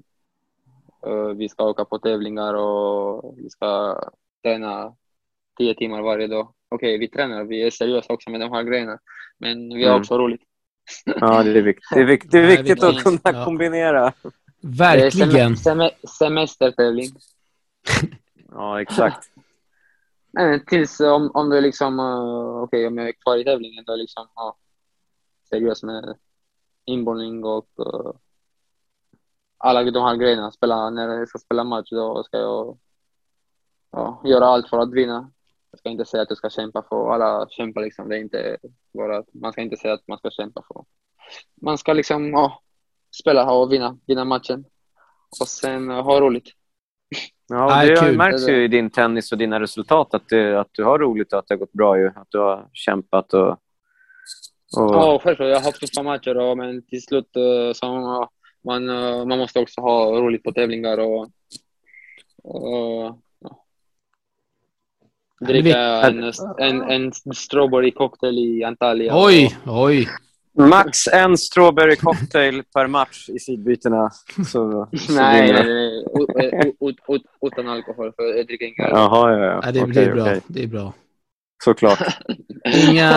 eh, vi ska åka på tävlingar och vi ska träna tio timmar varje dag. Okej, vi tränar, vi är seriösa också med de här grejerna. Men vi har Mm. också roligt. Ja, det är viktigt, det är viktigt, det är viktigt att kunna Ja. kombinera. Det är Verkligen. sem- sem- semestertävling. Ja, exakt. Nej, men tills om, om du liksom, uh, okej om jag är kvar i tävlingen, då liksom, ja, seriös med inbollning och uh, alla de här grejerna. Spela, när jag ska spela match, då ska jag ja, göra allt för att vinna. Jag ska inte säga att jag ska kämpa för alla kämpar liksom. Det är inte bara, man ska inte säga att man ska kämpa för. Man ska liksom, ja, spela och vinna, vinna matchen. Och sen uh, ha roligt. Ja, Nej, det kul. märks ju i din tennis och dina resultat att, det, att du har roligt och att det har gått bra. Ju. Att du har kämpat och... och... Ja, självklart. Jag har haft tuffa matcher, och, men till slut eh, så man, eh, man måste också ha roligt på tävlingar och, och ja. dricka en, en, en strawberry cocktail i Antalya. Oj, oj. Max en strawberry cocktail per match i sidbytena. Så, så Nej, nej, nej. Ut- ut- ut- Utan alkohol, för jag dricker inga. Jaha, ja, ja. Ja, det, är bra. okej. Det är bra. Såklart. Inga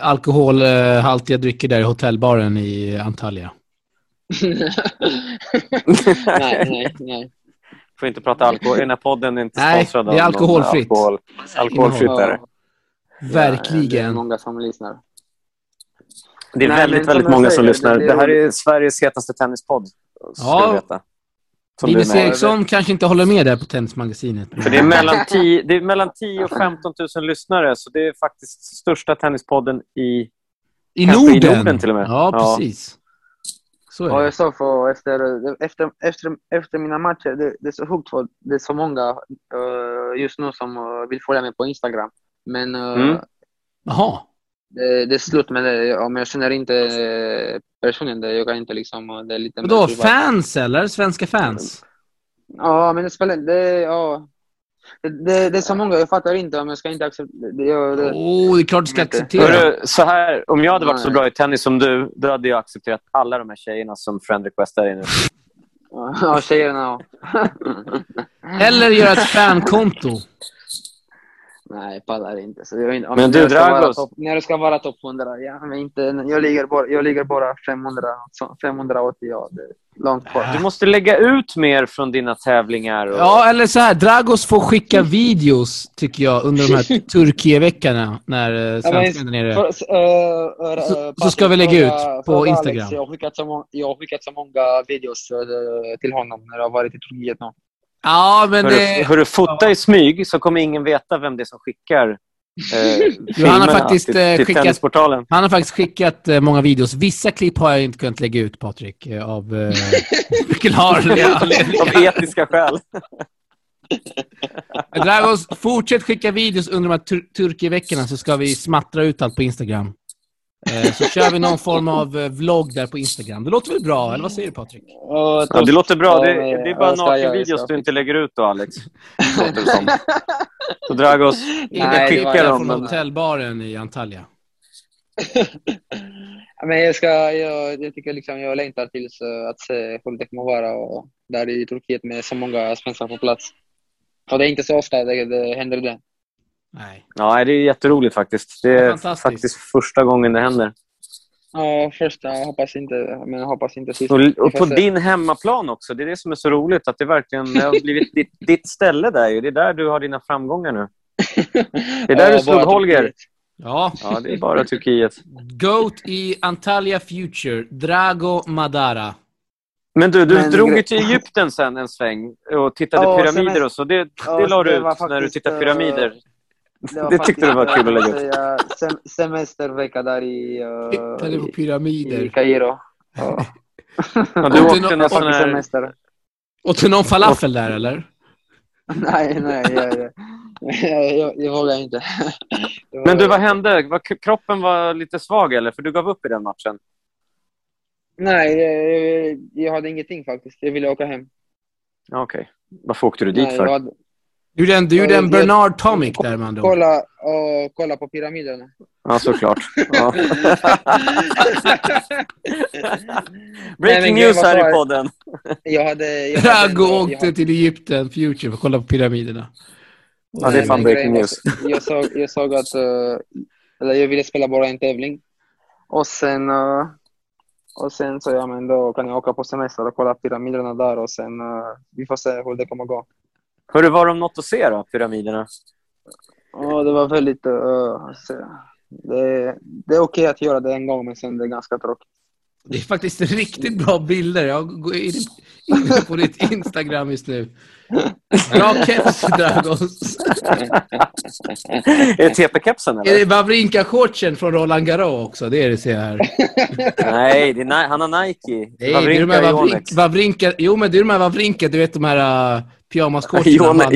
alkoholhaltiga drycker där i hotellbaren i Antalya. nej, nej, nej. Får inte prata alkohol. Den här podden är inte Nej, sponsrad det är av någon alkoholfritt. Alkohol. Alkoholfritt är det. Det är Verkligen. många som lyssnar. Det är Nej, väldigt, väldigt många som lyssnar. det- Det, här är Sveriges hetaste tennispodd. Ska Ja. Linus. Eriksson kanske inte håller med där på Tennismagasinet. För det är mellan 10, det är mellan 10 och 15 000 lyssnare, så det är faktiskt största tennispodden i... I Kanske i Norden. Norden till och med. Ja, Ja. precis. Så det. jag sa för efter, efter, efter, efter mina matcher, det, det är så sjukt för det är så många eh, just nu som eh, vill följa mig på Instagram. Men eh, Mm. Det, det är slut med det. Om jag känner inte personen, det, jag kan inte liksom... Det är lite Vadå, fans eller? Svenska fans? Ja, men det spelar det, ja. Det, det, det är så många, jag fattar inte om jag ska inte acceptera... Det, jag- det, är klart du ska Inte. acceptera. Hörru, så här, om jag hade varit så bra i tennis som du, då hade jag accepterat alla de här tjejerna som friend requestar dig nu. ja, tjejerna ja. Eller göra ett fankonto. Nej, jag pallar inte. Så jag, inte om Men du, Dragos. topp- När det ska vara topp 100, ja, men inte, jag, ligger bara, jag ligger bara 500, så 580, ja, det är långt kvar. Du måste lägga ut mer från dina tävlingar. Och... Ja, eller så här. Dragos får skicka videos, tycker jag, under de här Turkiet-veckorna när eh, svenskarna är nere. För, äh, äh, Så- så ska vi lägga ut på Instagram. jag, har skickat så må- jag har skickat så många videos äh, till honom när jag har varit i Turkiet nu. Ja, men Hörru, det... hörru, fota i smyg så kommer ingen veta vem det är som skickar eh, han har filmerna faktiskt, till, eh, till skickat- Tennisportalen. Han har faktiskt skickat eh, många videos. Vissa klipp har jag inte kunnat lägga ut, Patrik, eh, av eh, förklarliga Av etiska skäl. Dragos, fortsätt skicka videos under de här tur Turkieveckorna så ska vi smattra ut allt på Instagram. Eh, så kör vi någon form av eh, vlogg där på Instagram. Det låter väl bra, eller vad säger du Patrik? Ja, det låter bra. Det, det är bara nakenvideos du inte lägger ut då, Alex. Låter det som. Så Dragos, Nej, Inga det klipp var- skicka från dem. hotellbaren i Antalya. Men jag, ska, jag, jag tycker liksom jag längtar tills eh, att se hur det kommer vara och där i Turkiet med så många svenskar på plats. Och det är inte så ofta det, det händer det. Nej. Ja, det är jätteroligt faktiskt. Det Ja, är faktiskt första gången det händer. Ja, första, jag hoppas inte, men jag hoppas inte sist. Och, och på din hemmaplan också. Det är det som är så roligt. Att det verkligen det har blivit ditt, ditt ställe där. Det är där du har dina framgångar nu. Det är där Ja, du slog Holger. Turkiet. Ja. Ja, det är bara Turkiet. Goat i Antalya Future, Drago Madara. Men du, du Men drog ju till Egypten sen en sväng och tittade Ja, pyramider och så. Det, Ja, det la du det ut när du tittade eh, pyramider. Var Det tyckte du var kul att lägga eh, säga, sem semestervecka där i, eh, Tittade på i, i pyramider. Kairo. Ja. Ja, du åkte någon sån här... semester. Och till någon falafel där, eller? Nej, nej, jag, jag, jag, jag vågar inte. Det var- Men du, vad hände? Var, kroppen var lite svag, eller? För du gav upp i den matchen. Nej, jag, jag hade ingenting faktiskt. Jag ville åka hem. Ja, Okej. Varför åkte du dit Nej, för? jag hade, Du gjorde en, du gjorde en Bernard Tomic där andra ord. kolla, och, kolla på pyramiderna. Ja, såklart. Ja. Breaking news här i jag? podden. Jag hade... Jag hade Drago jag åkte till Egypten Future för att kolla på pyramiderna. Ja, det är fan breaking news. Jag såg, jag såg att... eh, eller jag ville spela bara en tävling. Och sen... eh, och sen så, ja men då kan jag åka på semester och kolla pyramiderna där och sen... eh, vi får se hur det kommer gå. Hörru, var de något att se då, pyramiderna? Ja, det var väldigt... så, det, det är okej att göra det en gång, men sen det är ganska tråkigt. Det är faktiskt riktigt bra bilder. Jag går in inne på ditt Instagram just nu. Bra keps, Dragos. är det TP-kepsen, Är det? Wawrinka-shortsen från Roland Garros också? Det är det ser jag här. Nej, det är han har Nike. Nej, det är de Wawrinka här Wawrinka. Wawrinka, jo men det är de här Wawrinka, du vet de här uh, pyjamasshortsen Jone- han.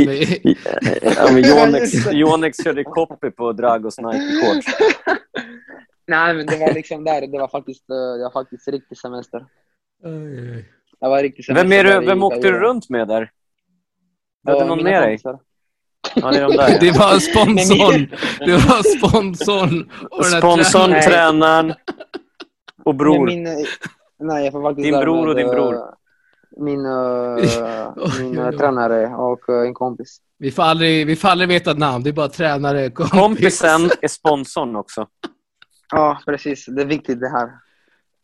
Ja, men det. Yonex körde copy på Dragos Nike-shorts. Nej, men det var liksom där. Det var faktiskt, eh, det var faktiskt riktig semester. Det var riktig semester Vem, är du, vem åkte du runt med där? Du hade Ja, någon med dig? Ja, det är de där. Det var sponsorn. Det var sponsorn. och Sponsorn, tränaren och Nej, bror. min, eh, nej, jag får faktiskt Din bror och din eh, bror. Min, eh, Oj, min oj, oj. tränare och eh, en kompis. Vi får, aldrig, vi får aldrig veta namn. Det är bara tränare, kompis. Kompisen är sponsorn också. Ja, precis. Det är viktigt det här.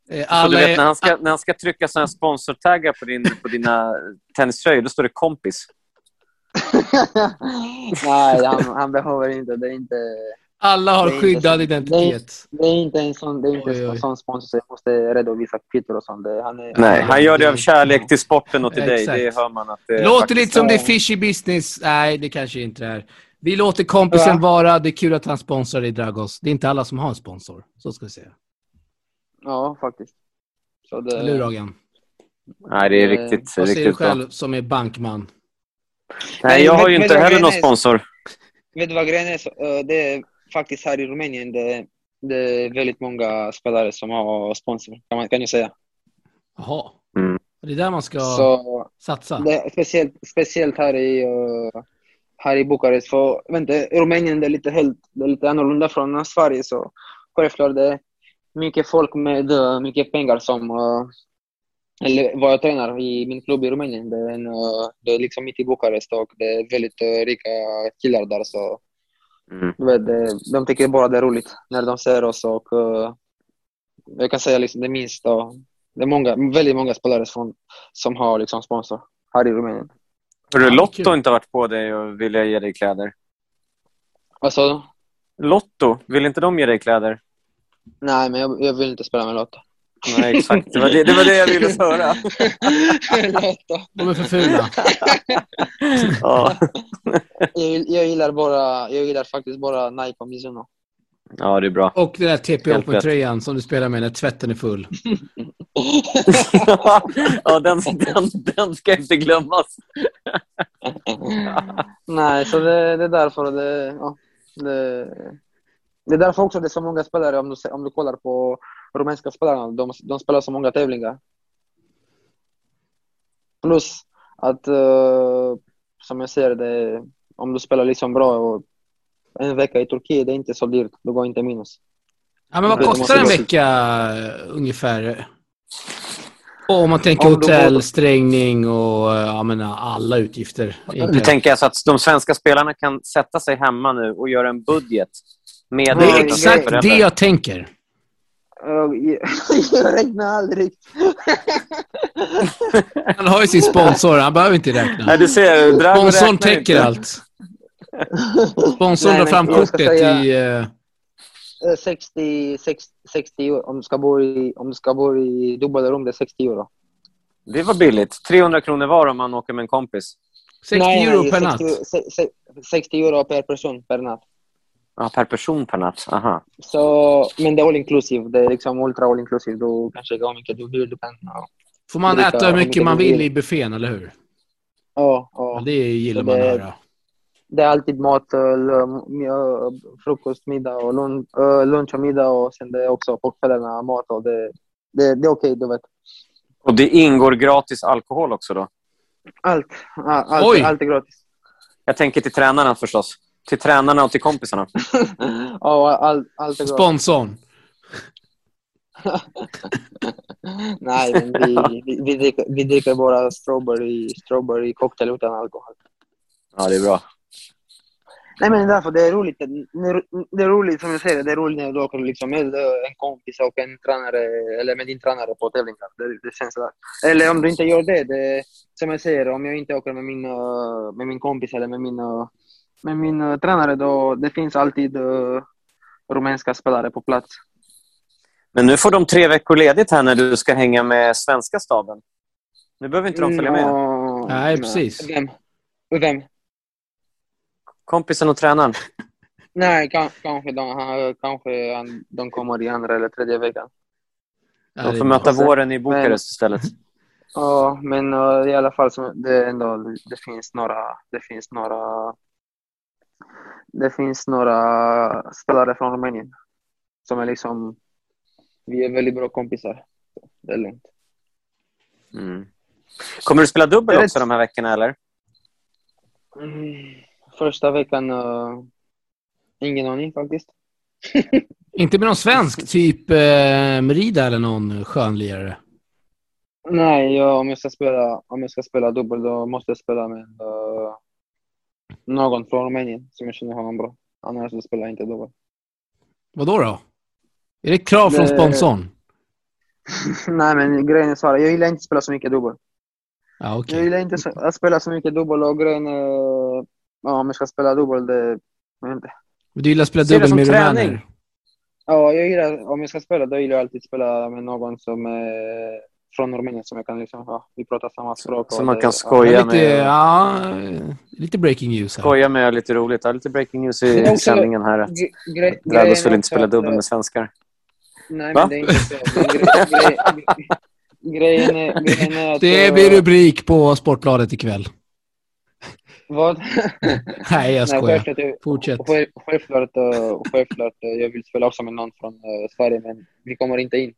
Så Alla du vet, är, när han ska, när han ska trycka såna sponsortaggar på, din, på dina tenniströjor, då står det kompis. Nej, han, han behöver inte. Det är inte, alla har det är inte skyddad identitet. det är inte en sån, det är inte Oj, oj. en sån sponsor så jag måste redovisa kvitton och sånt. Han är, Nej, han, gör det av kärlek till sporten och till dig. Exakt. Det hör man att det låter faktiskt lite som är. det är fishy business. Nej, det kanske inte är. Vi låter kompisen Ja. vara. Det är kul att han sponsrar dig, Dragos. Det är inte alla som har en sponsor. Så ska vi säga. Ja, faktiskt. Så det, Eller hur, Ragan? Nej, det är Eh, riktigt, Vad säger du riktigt bra. själv som är bankman? Nej, jag har ju inte heller någon sponsor. Vet du vad grejen är? Så, eh, Det är faktiskt här i Rumänien, det, det är väldigt många spelare som har sponsor, kan man kan ju säga. Jaha. Mm. Det är där man ska Så satsa. det speciellt, speciellt här i, eh, här i Bukarest. För vänta, Rumänien det är, lite helt, det är lite annorlunda från Sverige. Så självklart det är mycket folk med mycket pengar som eh, eller vad jag tränar i min klubb i Rumänien. Det är, en, eh, det är liksom mitt i Bukarest och det är väldigt rika killar där. Så Mm. vet, de tycker bara det är roligt när de ser oss och uh, jag kan säga liksom det minst då, det är många, väldigt många spelare från, som har liksom sponsor här i Rumänien. Har du Lotto inte varit på dig och vill ge dig kläder? Vad sa du? Lotto, vill inte de ge dig kläder? Nej, men jag, jag vill inte spela med Lotta. Nej, exakt. Det var det, det, var det jag ville höra. De är för fula. Ja, Jag, jag gillar bara, jag gillar faktiskt bara Nike och Mizuno. ja det är bra. Och den där TP Open-tröjan som du spelar med när tvätten är full. ja, den, den, den ska inte glömmas. Nej, så det, det är därför det, ja, det, det är därför också det är så många spelare, om du, om du kollar på rumänska spelarna, de, de spelar så många tävlingar. Plus att, eh, som jag ser det, om du spelar liksom bra och en vecka i Turkiet, det är inte så dyrt, du går inte minus. Ja, men vad kostar en vecka eh, ungefär? Och om man tänker Om hotell, strängning och eh, jag menar, alla utgifter. Du egentligen. tänker alltså att de svenska spelarna kan sätta sig hemma nu och göra en budget med Det är exakt det jag tänker. Jag, räknar aldrig. Han har ju sin sponsor, han behöver inte räkna. Nej, du ser. Sponsorn täcker inte. allt. Sponsorn drar fram kortet säga- i... Eh, 60, 60, 60 euro. Om du ska bo i, om du ska bo i dubbelrum, det är 60 euro. Det var billigt. 300 kronor var om man åker med en kompis. 60 Nej, euro nej, per 60, natt. se- se- 60 euro per person per natt. Ja, per person per natt. Aha. Så, men det är all inclusive. Det är liksom ultra all inclusive. Du kan hur mycket du vill. Du kan, ja, Får man äta hur mycket mycket man vill vill. i buffén, eller hur? ja, Ja, det gillar Så man att det- höra. Det är alltid mat, eh, frukost, middag och lunch, eh, lunch och middag. Och sen det är också på kvällarna mat. Och det, det, det är okej, du vet. Och det ingår gratis alkohol också då? Allt. Allt, Oj. allt är gratis. Jag tänker till tränarna förstås. Till tränarna och till kompisarna. ja, allt, allt är. Sponsorn. Nej, men vi, vi, vi, dricker, vi dricker bara strawberry, strawberry cocktail utan alkohol. Ja, det är bra. Nej, men därför det är roligt. Det är roligt, som jag säger, det är roligt när du åker liksom med en kompis och en tränare, eller med din tränare på tävlingar. Det, det känns där. Eller om du inte gör det, det, som jag säger, om jag inte åker med min, eh, med min kompis eller med min, eh, med min eh, tränare, då det finns alltid uh, rumänska spelare på plats. Men nu får de tre veckor ledigt här när du ska hänga med svenska staben. Nu behöver inte de följa med. Mm, Nej, precis. Vem? Vem? Kompisen och tränaren. Nej, kan, kanske, de, kanske han, de kommer i andra eller tredje veckan. De får möta våren i Bukarest istället. Ja, men eh, i alla fall så det, ändå, det finns några, det finns några, det finns några spelare från Rumänien som är liksom, vi är väldigt bra kompisar. Det är lugnt. Mm. Kommer du spela dubbel också de här veckorna, eller? Mm. Första veckan, uh, ingen aning faktiskt. Inte med någon svensk, typ eh, Merida eller någon skönlirare. Nej, jag, om, jag ska spela, om jag ska spela dubbel då måste jag spela med eh, någon från Rumänien som jag känner honom bra. Annars så spelar jag inte dubbel. Vad då? då? Är det krav från Det- sponsorn? Nej, men grejen är så här. Jag gillar inte att spela så mycket dubbel. Ja, okej. Jag gillar inte att spela så mycket dubbel och grejen är... Ja, om jag ska spela dubbel, det... Jag vet inte. Du gillar att spela dubbel med träning. rumäner? Ja, jag gillar, om jag ska spela, då gillar jag alltid spela med någon som är från Rumänien som jag kan liksom, ja, vi pratar samma språk. Så och man det- kan ja. skoja. Ja, lite, med- ja, lite breaking news här. Skoja med lite roligt. Ja, lite breaking news i också- sändningen här. Grejen vill är inte spela dubbel med svenskar. Nej, Va? men det är inte så. Grejen är, grejen är att... Det eh, blir rubrik på Sportbladet ikväll. Vad? Nej, jag Nej, skojar. självklart, jag- Fortsätt. själv- Självklart, eh, självklart, eh, jag vill spela också med någon från eh, Sverige, men vi kommer inte in.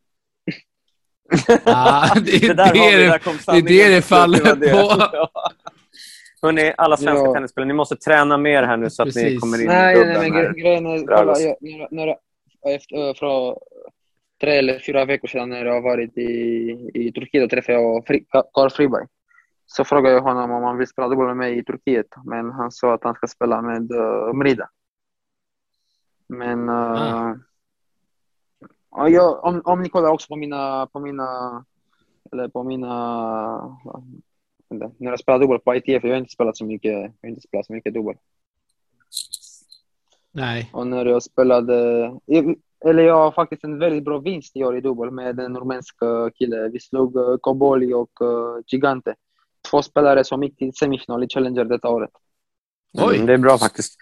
Ah, det, är där har vi, det, där det är sanningen det det till slut, faller det. på. Hörrni, alla svenska Ja. tennisspelare, ni måste träna mer här nu så att ni Precis. kommer in i Nej, nej, dubbeln men här. gre- grejen är... Kolla, jag, när, när, efter, eh, från tre eller fyra veckor sedan när jag har varit i, i Turkiet och träffade jag Fri, Carl Friberg. Så frågade jag honom om han vill spela dubbel med mig i Turkiet, men han sa att han ska spela med uh, Mrida. Men... Uh, Ah. Ja, jag, om, om ni kollar också på mina... På mina eller på mina... ja, vänta, När jag spelar dubbel på ITF, jag har inte spelat så mycket, jag har inte spelat så mycket dubbel. Nej. Och när jag spelade... Eller jag har faktiskt en väldigt bra vinst i år i dubbel med en rumänsk eh, kille. Vi slog uh, Koboli och uh, Gigante. Två spelare som gick till semifinal i Challenger detta året. Oj. Mm, det är bra faktiskt.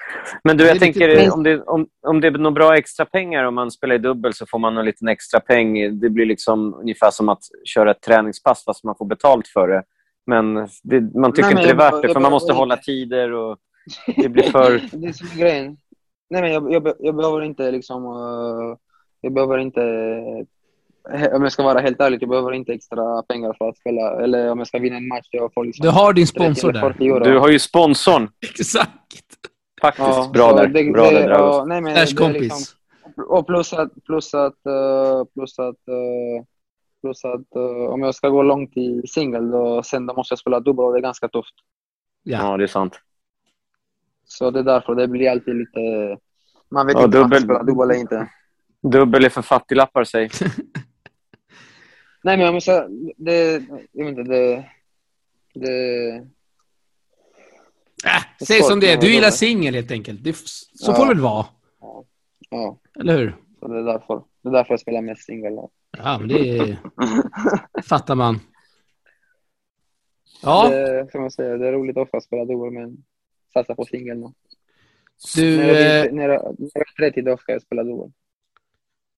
Men du, jag tänker om det, om, om det är några bra extra pengar om man spelar i dubbel så får man en liten extra peng. Det blir liksom ungefär som att köra ett träningspass fast man får betalt för det. Men det, man tycker Nej, inte det är jag- värt det jag för man måste behöver hålla tider och det blir för... Det är som är grejen. Nej, men jag, jag, be- jag behöver inte liksom... eh, jag behöver inte... Om jag ska vara helt ärlig, jag behöver inte extra pengar för att spela. Eller om jag ska vinna en match, jag får liksom... Du har din 30 sponsor där. 40 euro. Du har ju sponsorn. Exakt. Faktiskt. Ja, bra där. det- bra det- där, Dragos. nej, men Slash det är kompis. liksom- Och plus att, plus att, eh, plus att, eh, plus att eh, om jag ska gå långt i singel då sen då måste jag spela dubbel och det är ganska tufft. Ja. Ja, det är sant. Så det är därför det blir alltid lite... Man vet Ja, inte om man dubbel- ska spela dubbel eller inte. Dubbel är för fattiglappar, säg. Nej, men jag måste... Det... Jag vet inte, det... Det... Äh, säg som det är. Du gillar singel helt enkelt. Det, så Ja. får det väl vara. Ja, Eller hur? så det är därför. Det är därför jag spelar mest singel. Ja, men det fattar man. Ja, Det, som jag säger, det är roligt att spela dubbel, men satsa på singel nu. du, När jag, eh, när jag är 30 då ska jag spela dubbel.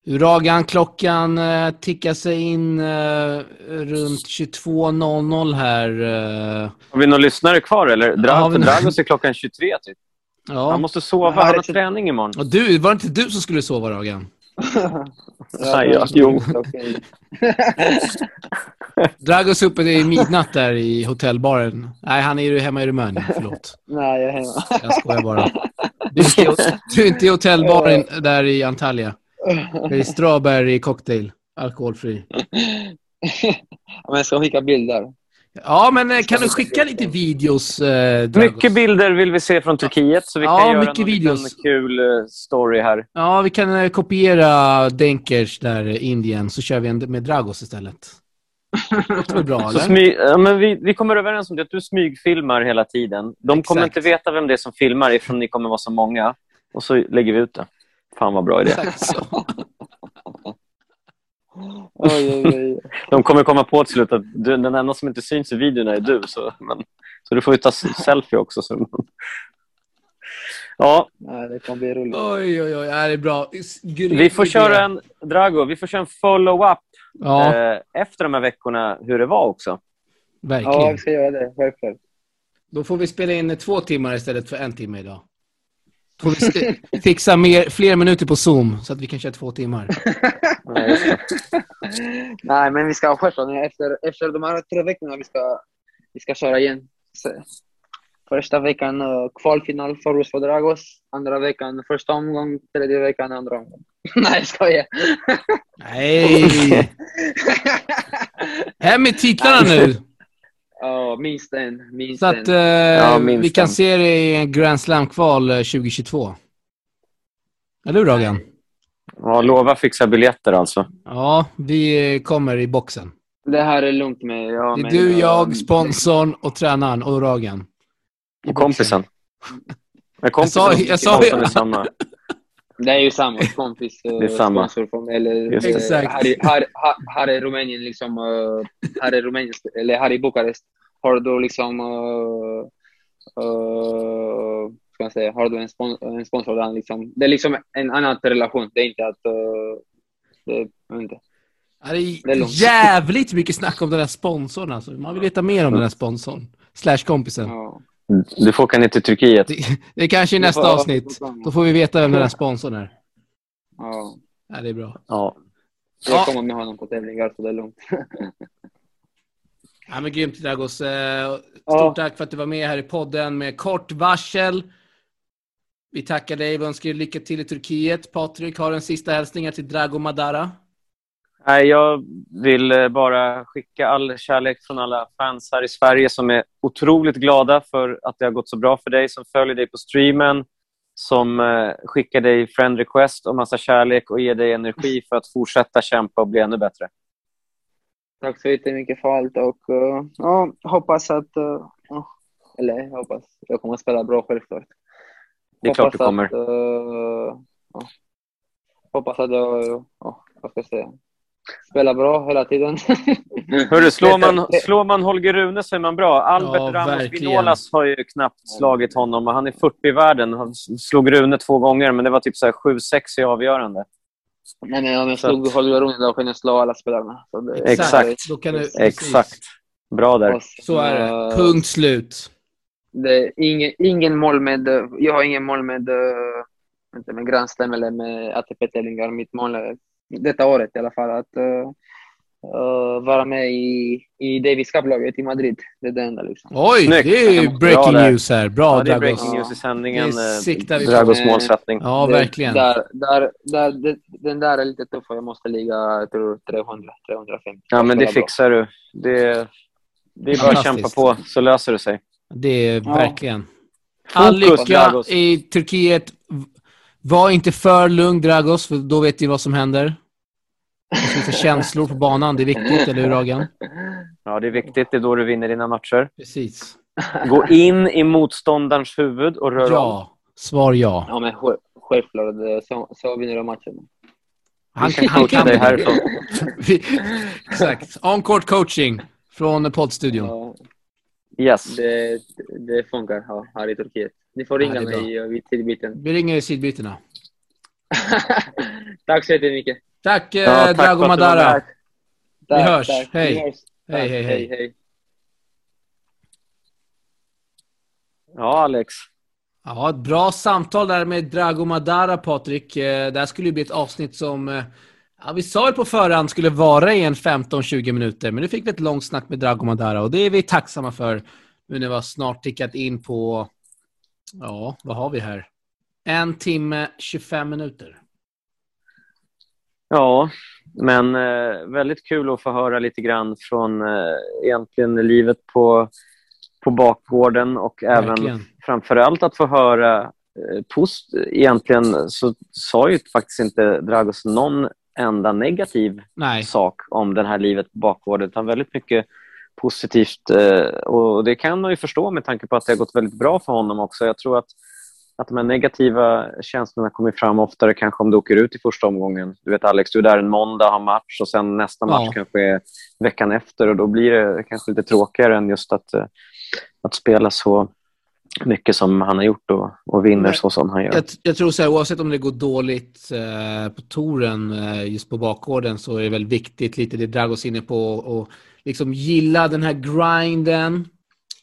Uragan, klockan eh, tickar sig in eh, runt 22.00 här. Eh, Har vi några lyssnare kvar, eller? Ja, har Dra- vi Dragos är klockan 23, typ. Han ja. måste sova. Ja, Han har det- träning imorgon. Och du, var det inte du som skulle sova, Ragan? Nej, ja, jo. Dragos uppe i midnatt där i hotellbaren. Nej, han är ju hemma i Rumänien. Förlåt. Nej, jag är hemma. Jag skojar bara. Du är inte, i- du är inte i hotellbaren där i Antalya. Det är strawberry cocktail. Alkoholfri. Men jag ska skicka bilder. Ja, men eh, kan du skicka lite videos, eh? Mycket bilder vill vi se från Turkiet, så vi Ja, kan göra videos. liten kul eh, story här. Ja, vi kan eh, kopiera Denkers där i Indien, så kör vi en med Dragos istället. Det bra, Så smy, ja, men vi, vi kommer överens om det, att du smygfilmar hela tiden. De kommer Exakt. inte veta vem det är som filmar ifrån ni kommer vara så många. Och så lägger vi ut det. Fan vad bra idé. Oj, oj, oj. De kommer komma på till slut att du, den enda som inte syns i videorna är du. Så, men, så du får ju ta selfie också. Så. Ja, Nej, det kommer bli roligt. Oj, oj, oj. Ja, det är bra. Grym vi får köra en, Drago, vi får köra en follow-up Ja, eh, efter de här veckorna, hur det var också. Ja, verkligen. vi ska göra det. Självklart. Då får vi spela in två timmar istället för en timme idag. Får vi fixa mer, fler minuter på Zoom så att vi kan köra två timmar. Nej, men vi ska självklart. Efter, efter de här tre veckorna vi ska, vi ska köra igen. Så, första veckan uh, kvalfinal för oss för Dragos. Andra veckan första omgång. Tredje veckan andra omgång. Nej, jag skojar. Nej! Hem med titlarna nu! Ja, minst en. Minst Så att eh, minst vi kan en. se det i en Grand Slam-kval eh, 2022. Eller hur, Ragan? Ja, lova fixa biljetter alltså. Ja, vi kommer i boxen. Det här är lugnt med... Ja, Det är men, du, ja, jag, sponsorn och tränaren och Ragen. I Och kompisen. Men kompisen sa- jag sa- sponsorn är samma. Det är ju samma kompis. eh, Det är samma. Sponsor från, eller, Just det. eh, Exakt. Här, i- här, här, här i Rumänien, liksom, eh, här i Rumänien, eller här i Bukarest, har du liksom, uh, uh, ska man säga, har du en, spon en sponsor där liksom, det är liksom en annan relation. Det är inte att, uh, det, inte. Det är jävligt mycket snack om den här sponsorn. Alltså. Man vill veta mer om den här sponsorn. Slash kompisen. Ja. Du får åka ner till Turkiet. Det, det är kanske i nästa får- avsnitt. Då får vi veta vem den här sponsorn är. Ja. Ja, det är bra. Ja. Jag Ja. kommer med honom på tävlingar, så det är lugnt. Ja, men grymt Dragos. Eh, Stort Ja. tack för att du var med här i podden med kort varsel. Vi tackar dig och önskar dig lycka till i Turkiet. Patrik har en sista hälsning till Drago Madara. Nej, jag vill eh, bara skicka all kärlek från alla fans här i Sverige som är otroligt glada för att det har gått så bra för dig, som följer dig på streamen, som eh, skickar dig friend request och massa kärlek och ger dig energi för att fortsätta kämpa och bli ännu bättre. Tack så jättemycket för allt och uh, ja, hoppas att... Ja, eller jag hoppas. Jag kommer att spela bra självklart. Det är klart du Hoppas kommer. Att, ja, hoppas att jag, ja, vad ska jag säga, spelar bra hela tiden. Hörru, slår man, Det- slår man Holger Rune så är man bra. Albert Ja, Ramos. Vinolas har ju knappt slagit honom och han är 40 i världen. Han slog Rune två gånger, men det var typ så här 7-6 i avgörande. Nej, men om jag slog Holger Rune då kan jag slå alla spelarna. Så det, Exakt. Då kan du, Exakt. Bra där. Så är det. eh, Punkt slut. Det ingen, ingen mål med... Jag har ingen mål med, eh, inte med Grand Slam eller med ATP-tävlingar. Mitt mål är, detta året i alla fall, att uh, vara med i, i Davis Cup-laget i Madrid. Det är det enda liksom. Oj, Snyggt. det är Bra breaking där. news här. Bra Ja, det är breaking news i sändningen. Det eh. Dragos målsättning. Ja, Det- verkligen. Där, där, där, det, den där är lite tuff. Jag måste ligga, jag tror 300, 350. Ja, men det bra. fixar du. Det, det är bara att kämpa på, så löser det sig. Det är Ja. verkligen. All Fokus, lycka i Turkiet. Var inte för lugn, Dragos, för då vet vi vad som händer. Det finns lite känslor på banan. Det är viktigt, eller hur, Ragan? Ja, det är viktigt. Det är då du vinner dina matcher. Precis. Gå in i motståndarens huvud och rör om. Ja. Svar ja. Ja, men själv- självklart. det- Så, så vinner de matchen. Han kan coacha dig härifrån. Exakt. On-court coaching från poddstudion. Ja, Yes. det, det funkar ja, här i Turkiet. Ni får ringa bra. mig vid tidbiten. Vi ringer i sidbytena. tack så jättemycket. Tack, eh, Ja, tack Drago Madara. Tack, hörs. tack. Hej. Vi hörs. Hej, hej, hej. hej. Ja, Alex. Ja, ett bra samtal där med Drago Madara, Patrik. Eh, Det här skulle ju bli ett avsnitt som eh, ja, vi sa ju på förhand skulle vara i en 15-20 minuter, men nu fick vi ett långt snack med Drago Madara och det är vi tacksamma för nu när vi har snart tickat in på, ja, vad har vi här? En timme, 25 minuter. Ja, men eh, väldigt kul att få höra lite grann från eh, egentligen livet på, på bakgården och även framför allt att få höra eh, post. Egentligen så sa ju faktiskt inte Dragos någon enda negativ Nej, sak om det här livet på bakgården, utan väldigt mycket positivt. eh, Och det kan man ju förstå med tanke på att det har gått väldigt bra för honom också. Jag tror att, att de här negativa känslorna kommer fram oftare kanske om du åker ut i första omgången. Du vet Alex, du är där en måndag, har match och sen nästa match Ja. kanske är veckan efter och då blir det kanske lite tråkigare än just att, eh, att spela så mycket som han har gjort och, och vinner så som han gör. jag, jag tror så här, oavsett om det går dåligt eh, på touren eh, just på bakgården så är det väl viktigt, lite det Dragos inne på, och liksom gilla den här grinden.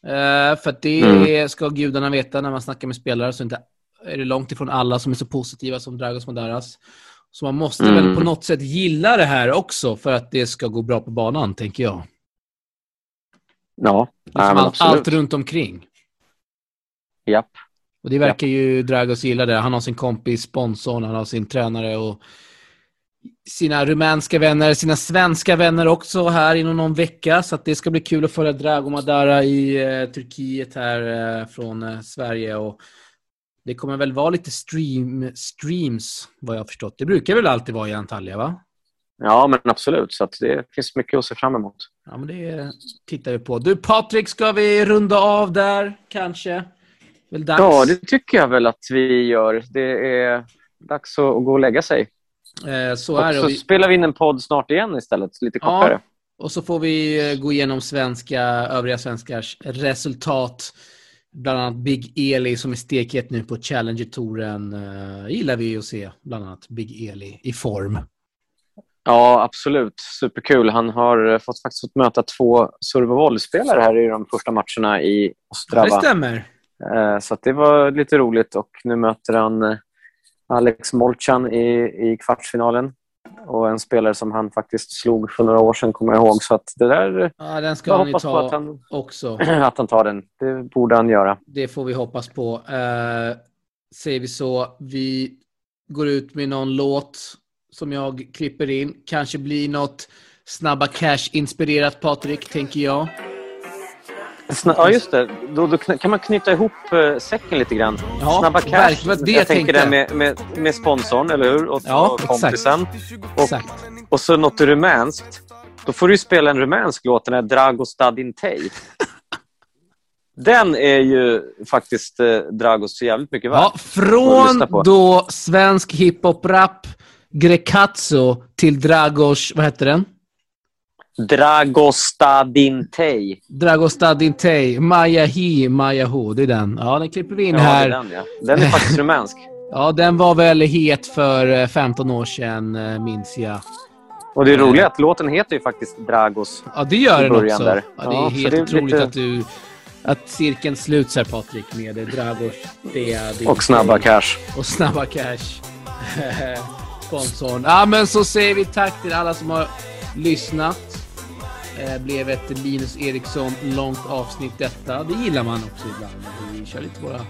Eh, för det Mm. ska gudarna veta när man snackar med spelare så inte är det långt ifrån alla som är så positiva som Dragos Madaras. Så man måste Mm. väl på något sätt gilla det här också för att det ska gå bra på banan, tänker jag. Ja, Liksom nej, allt, allt runt omkring. Japp. Och det verkar ju Dragos gilla det. Han har sin kompis, sponsorn, han har sin tränare och sina rumänska vänner, sina svenska vänner också här inom någon vecka. Så det ska bli kul att följa Drago Madara i eh, Turkiet här eh, från eh, Sverige. Och Det kommer väl vara lite stream, streams, vad jag har förstått. Det brukar väl alltid vara i Antalya, va? Ja, men absolut. Så det finns mycket att se fram emot. Ja, men det tittar vi på. Du, Patrik, ska vi runda av där, kanske? Väl dags? Ja, det tycker jag väl att vi gör. Det är dags att gå och lägga sig. Eh, så Och är det. så vi- spelar vi in en podd snart igen istället, lite kortare. Ja, och så får vi eh, gå igenom svenska, övriga svenskars resultat. Bland annat Big Eli som är stekhet nu på Challenger-touren. Uh, gillar vi att se, bland annat Big Eli i form. Ja, absolut. Superkul. Han har eh, fått, faktiskt fått möta två volleyspelare här i de första matcherna i Det Ostrava. stämmer. Eh, Så det var lite roligt och nu möter han eh, Alex Molchan i, i kvartsfinalen. Och en spelare som han faktiskt slog för några år sedan, kommer jag ihåg. Så att det där... Ja, den ska han ju ta att han, också. att han tar den. Det borde han göra. Det får vi hoppas på. Uh, säger vi så. Vi går ut med någon låt som jag klipper in. Kanske blir något Snabba Cash-inspirerat, Patrik, tänker jag. Ja, just det. Då, då kan man knyta ihop eh, säcken lite grann. Ja, Snabba cash. verkligen. Det jag tänker det med, med, med sponsorn, eller hur? Och, Ja, och exakt. kompisen. Och, Exakt. och så något rumänskt. Då får du spela en rumänsk låt, den här Dragos Dadintej. Den är ju faktiskt eh, Dragos så jävligt mycket värd. Ja, från då svensk hiphop-rap, Grekazzo, till Dragos, vad heter den? Dragos Dadintej. Dragos Dadintej, Maja Hi, Maja Ho. Det är den. Ja, den klipper vi in Ja, det är här. den, ja. den är faktiskt rumänsk. Ja, den var väl het för eh, 15 år sedan, eh, minns jag. Och det är roligt att låten heter ju faktiskt Dragos. Ja, det gör den också. där. Ja, det är Ja, helt det är otroligt lite- att du... Att cirkeln sluts här, Patrik, med Dragos Dadintej. Och Snabba Cash. och Snabba Cash. Sponsorn. Ja, men så säger vi tack till alla som har lyssnat. Eh, blev ett Linus Eriksson långt avsnitt detta. Det gillar man också ibland. Vi kör lite våra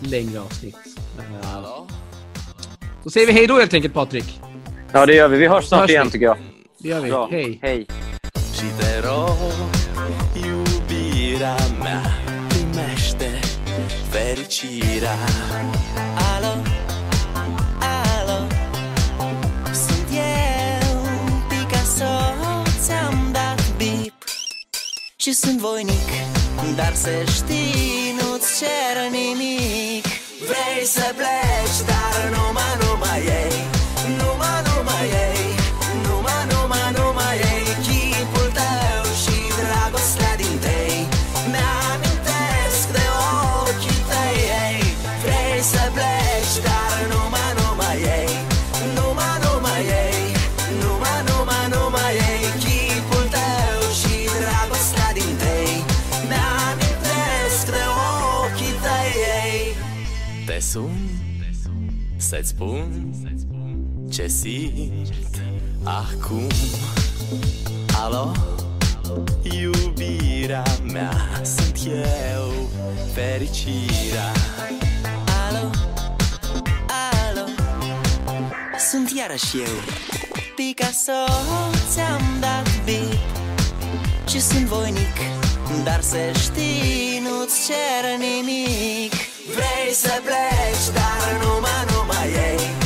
längre avsnitt. Eh, så säger vi hej då helt enkelt Patrik. Ja, det gör vi. Vi hörs snart Hörs vi. igen, tycker jag. Det gör vi. Bra. Hej. Hej. Fericirea Și sunt voinic Dar să știi, nu-ți cer nimic. Vrei să pleci, dar numai, numai ei să-ți spun ce simt acum. Alo, iubirea mea Sunt eu, fericirea. Alo, alo? Sunt iarăși eu. Picasso, ți-am dat bip Și sunt voinic Dar să știi, nu-ți cer nimic Vrei să pleci, dar numai, numai ei